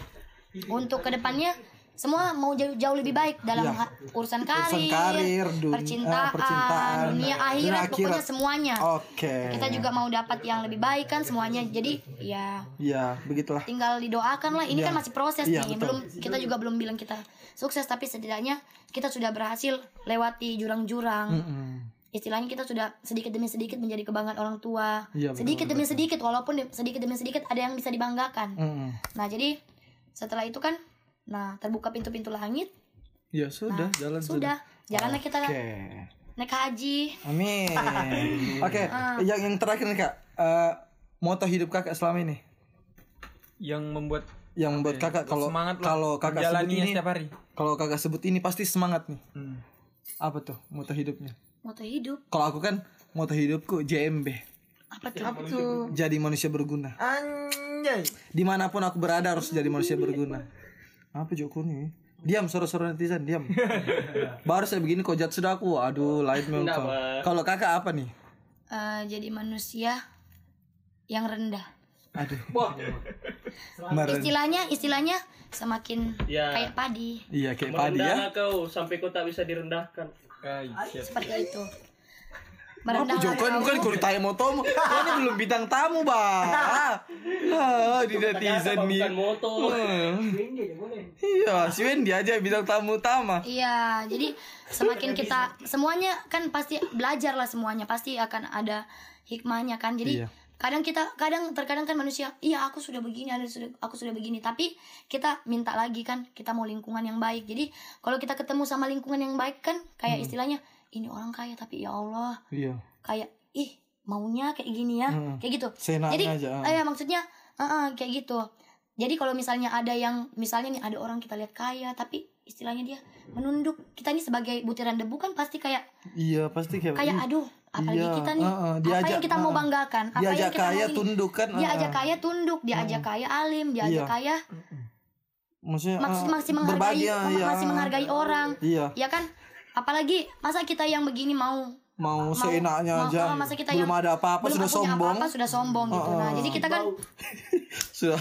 untuk ke depannya semua mau jauh, jauh lebih baik dalam ha- urusan karir, Iya. karir, dun- percintaan, percintaan, dunia dunia akhirat, akhirat. pokoknya semuanya. Oke. Kita juga mau dapat yang lebih baik kan semuanya. Jadi ya Iya, begitulah. tinggal didoakan lah. Ini Iya. kan masih proses Iya, nih. betul. Belum kita juga belum bilang kita sukses tapi setidaknya kita sudah berhasil lewati jurang-jurang. Istilahnya kita sudah sedikit demi sedikit menjadi kebanggaan orang tua. Iya, betul, sedikit demi sedikit walaupun di- sedikit demi sedikit ada yang bisa dibanggakan. Mm-mm. Nah, jadi setelah itu kan nah terbuka pintu-pintu langit. Ya sudah, jalan Nah, Sudah, jalanlah kita Oke. naik haji. Amin. Oke, Ah. yang yang terakhir nih kak, Eh, moto hidup kakak selama ini, yang membuat yang membuat kakak kalau semangat lah kalau kakak sebut ini, setiap hari. kalau kakak sebut ini pasti semangat nih. Hmm. Apa tuh moto hidupnya? Moto hidup. Kalau aku kan moto hidupku JMB, Apa tuh? jadi manusia berguna. Anjay. Di mana pun aku berada harus jadi manusia berguna. Apa Joko nih? Diam suara-suara netizen, diam. Baru saya begini kok jat sudah aku. Aduh, lain memang. Kalau kakak apa nih? Eh, jadi manusia yang rendah. Aduh. Meren- Istilahnya, istilahnya semakin Ya. kayak padi. Iya kayak padi ya. Kau sampai kau tak bisa direndahkan. Seperti itu. Apa Merendah Joko hati ini bukan kalau ditanya motomu Kau ini belum bintang tamu bah ah, di netizen nih Bukan moto. Hmm. Iya si Wendy aja bintang tamu utama Iya, jadi semakin kita semuanya kan pasti belajar lah semuanya, pasti akan ada hikmahnya kan. Jadi Iya. kadang kita kadang terkadang kan manusia, iya aku sudah begini, ada sudah aku sudah begini, tapi kita minta lagi kan, kita mau lingkungan yang baik. Jadi kalau kita ketemu sama lingkungan yang baik kan kayak istilahnya ini orang kaya tapi ya Allah, Iya kayak ih maunya kayak gini ya, Hmm. kayak gitu. Jadi aja, eh, maksudnya eh, eh, kayak gitu. Jadi kalau misalnya ada yang misalnya nih ada orang kita lihat kaya tapi istilahnya dia menunduk. Kita ini sebagai butiran debu kan pasti kayak Iya pasti kayak kayak aduh apalagi Iya, kita nih ah, apa diajak, yang kita mau ah, banggakan apa Diajak yang kita kaya mau tunduk kan dia ah, ajak kaya tunduk dia ajak kaya alim dia ajak Iya. kaya Maksudnya masih ah, masih menghargai berbagi, iya. masih menghargai orang Iya ya kan apalagi masa kita yang begini mau? Mau seenaknya mau- aja. masa kita Belum yang ada apa-apa belum sudah sombong apa-apa sudah sombong gitu. Nah jadi kita kan sudah.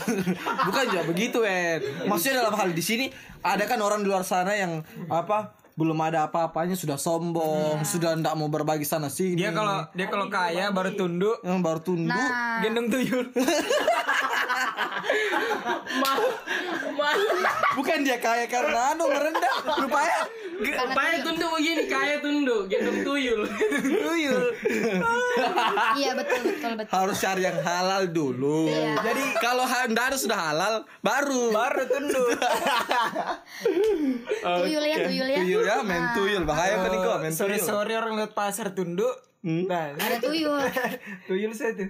Bukan juga begitu Ed. Maksudnya dalam hal di sini ada kan orang di luar sana yang apa belum ada apa-apanya sudah sombong sudah ndak mau berbagi sana sini. Dia kalau dia kalau kaya baru tunduk, yang baru tunduk. Nah. Gendong tuyul. bukan dia kaya karena anu merendah. Rupanya karena Kaya tunduk begini, kaya tunduk, gendong tuyul. tuyul. Iya betul betul betul. Harus cari yang halal dulu. Iya. jadi kalau ha- ndak ada sudah halal baru. Baru tunduk. tuyul ya tuyul ya. Tuyul ya main tuyul. Bahaya kan kok main Sore tuyul sore orang lihat pasar tunduk. Nah, ada tuyul tuyul saya tuh.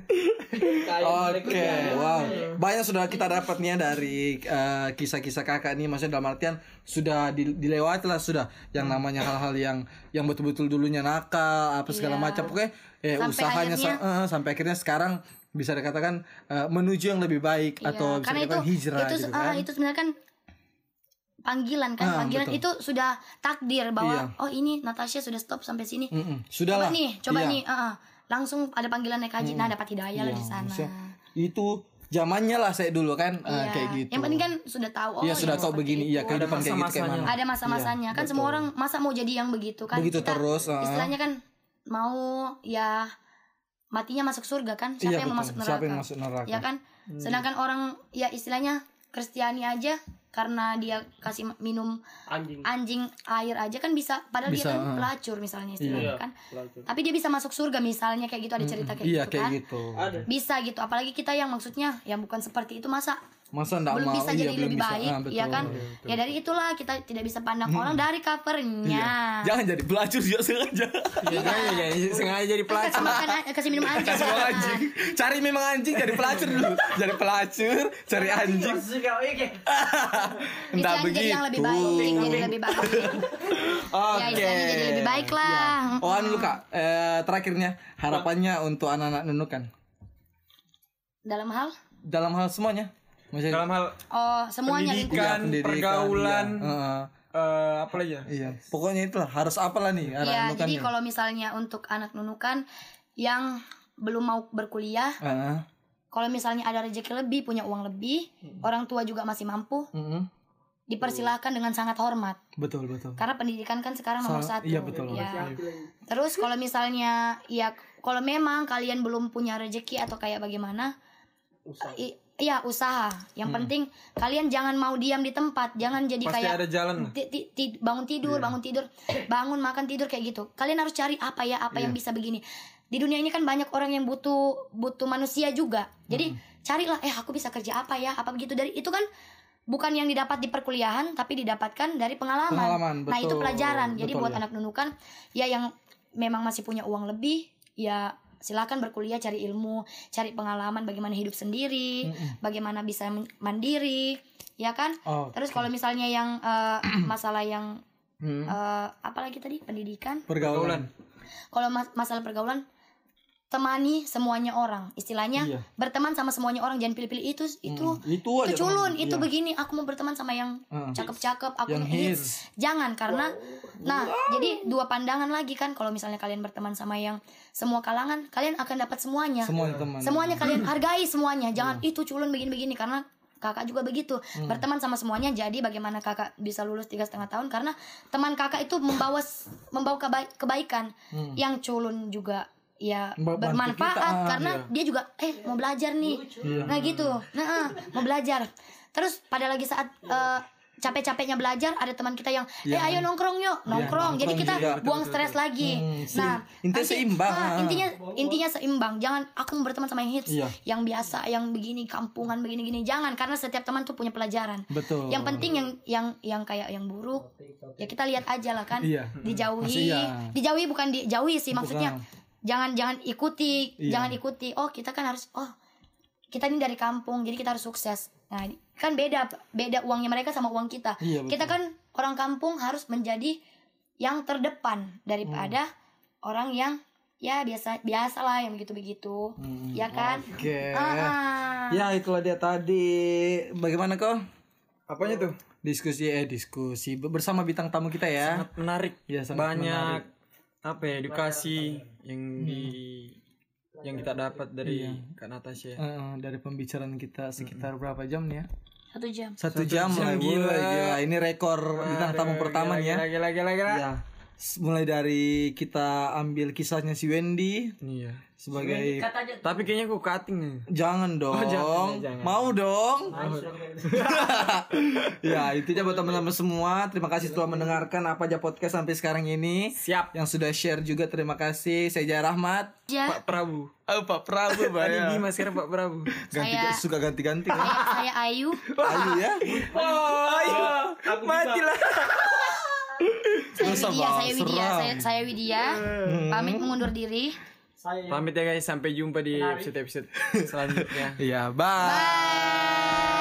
Oke, wow. Banyak sudah kita dapat nih ya dari eh, kisah-kisah kakak nih, maksudnya dalam artian sudah di- dilewati lah sudah yang namanya hal-hal yang yang betul-betul dulunya nakal apa segala Iya. macam. Oke, eh, Sampai usahanya sa- akhirnya- eh, sampai akhirnya sekarang bisa dikatakan eh, menuju yang lebih baik Iya, atau bisa karena itu dikatakan hijrah itu gitu kan. itu sebenarnya kan panggilan kan Ah, panggilan betul. itu sudah takdir bahwa Iya. oh ini Natasha sudah stop sampai sini Mm-mm. Sudah coba lah. nih coba Iya. nih ah, ah. langsung ada panggilan naik haji nah dapat hidayah lah Iya, di sana maksudnya Itu zamannya lah saya dulu kan eh, Iya. kayak gitu. yang penting kan sudah tahu oh Iya sudah tahu begini itu. iya kehidupan kayak gitu kayak mana. ada masa-masanya kan semua orang masa mau jadi yang begitu kan Begitu Kita terus, ah. istilahnya kan mau ya matinya masuk surga kan siapa Iya, yang mau betul. masuk neraka Siapa yang masuk neraka? ya kan sedangkan orang ya istilahnya Kristiani aja karena dia kasih minum Anjing. anjing air aja kan bisa padahal Bisa, dia kan pelacur misalnya istilahnya Iya, kan pelacur. tapi dia bisa masuk surga misalnya kayak gitu ada cerita kayak Iya gitu kayak kan gitu. Bisa gitu apalagi kita yang maksudnya yang bukan seperti itu masa Masa ndak belum mau bisa iya, jadi belum lebih bisa. baik Ah, betul. ya kan ya dari itulah kita tidak bisa pandang orang dari covernya Jangan jadi pelacur juga sengaja. Ya, jangan jadi sengaja jadi kasih pelacur. makan kasih minum anjing Kasih anjing. Cari memang anjing jadi pelacur dulu. Jadi pelacur, cari anjing. Enggak Istilahnya jadi yang lebih baik begitu. jadi lebih baik Oke. ya jadi lebih baik lah Oh, anu Kak, eh, terakhirnya harapannya untuk anak-anak nunukan dalam hal dalam hal semuanya. Maksudnya Dalam hal oh semuanya lingkungan pendidikan, pendidikan, pergaulan, iya. Heeh. eh apa lagi ya Iya. Pokoknya itulah harus apalah nih anak ya jadi kalau misalnya untuk anak nunukan yang belum mau berkuliah Ah, kalau misalnya ada rezeki lebih punya uang lebih orang tua juga masih mampu mm-mm. dipersilahkan dengan sangat hormat Betul betul. karena pendidikan kan sekarang nomor Sa- satu iya, betul, ya. terus kalau misalnya ya kalau memang kalian belum punya rezeki atau kayak bagaimana i- Iya usaha. Yang penting kalian jangan mau diam di tempat, jangan jadi pasti kayak ada jalan ti- ti- ti- bangun tidur, bangun tidur, bangun makan tidur kayak gitu. Kalian harus cari apa ya, apa yang bisa begini. Di dunia ini kan banyak orang yang butuh butuh manusia juga. Jadi carilah, eh aku bisa kerja apa ya, apa begitu dari itu kan bukan yang didapat di perkuliahan, tapi didapatkan dari pengalaman. Pengalaman, nah itu betul. pelajaran. Jadi Betul, buat ya. anak nunukan, ya yang memang masih punya uang lebih, ya silakan berkuliah cari ilmu cari pengalaman bagaimana hidup sendiri bagaimana bisa mandiri ya kan Oh. terus kalau misalnya yang eh, masalah yang Hmm. eh, apa lagi tadi pendidikan Pergaulan. kalau mas- masalah pergaulan temani semuanya orang istilahnya Iya. berteman sama semuanya orang jangan pilih-pilih itu itu Hmm, itu itu culun teman. itu Iya. begini aku mau berteman sama yang Hmm. cakep-cakep aku Yang hits. hits. jangan karena nah jadi dua pandangan lagi kan kalau misalnya kalian berteman sama yang semua kalangan kalian akan dapat semuanya Semuanya teman. semuanya kalian hargai semuanya jangan itu culun begini-begini karena kakak juga begitu berteman sama semuanya jadi bagaimana kakak bisa lulus tiga setengah tahun karena teman kakak itu membawa membawa kebai- kebaikan yang culun juga ya bermanfaat kita, ah, karena dia juga eh mau belajar nih. Nah gitu. Nah ah, mau belajar. Terus pada lagi saat eh, capek-capeknya belajar ada teman kita yang eh ayo nongkrong yuk. Nongkrong. Jadi nongkrong kita juga. buang stres lagi. Hmm, nah intinya nanti- seimbang, ah, ah. intinya intinya seimbang. Jangan aku mau berteman sama yang hits Iya. yang biasa yang begini kampungan begini gini jangan karena setiap teman tuh punya pelajaran. Betul. yang penting yang yang yang kayak yang buruk ya kita lihat aja lah kan. Iya. dijauhi. Maksudnya- dijauhi bukan dijauhi sih maksudnya jangan jangan ikuti Iya. jangan ikuti oh kita kan harus oh kita ini dari kampung jadi kita harus sukses nah kan beda beda uangnya mereka sama uang kita Iya, betul. kita kan orang kampung harus menjadi yang terdepan daripada Hmm. orang yang ya biasa biasa lah yang begitu begitu ya kan Hmm, Oke. Ah. Ya itulah dia tadi. Bagaimana kau? apanya tuh Diskusi eh diskusi bersama bintang tamu kita ya. sangat menarik Iya, sangat banyak apa ya edukasi yang di yang kita dapat dari Kak Natasha Eh, dari pembicaraan kita sekitar berapa jam nih ya? satu jam Satu, jam, lah gila. gila. gila. Ini rekor bintang tamu pertama nih ya. lagi lagi lagi lagi Ya. Mulai dari kita ambil kisahnya si Wendy iya sebagai Kata aja tapi kayaknya aku cutting nih. Jangan dong. jangan, jangan. Mau dong. ya, intinya buat teman-teman semua, terima kasih telah mendengarkan apa aja podcast sampai sekarang ini. siap. Yang sudah share juga terima kasih. Saya Jaya Rahmat. ya Pak Prabu. Oh, Pak Prabu, tadi Dimas sekarang Pak Prabu. Ganti Saya- suka ganti-ganti. Kan. saya, saya Ayu. Ayo ya. oh mati lah saya Widya saya Widya saya, saya Widya. Pamit mengundur diri saya Pamit ya guys, sampai jumpa di episode-episode selanjutnya. Iya, bye. bye.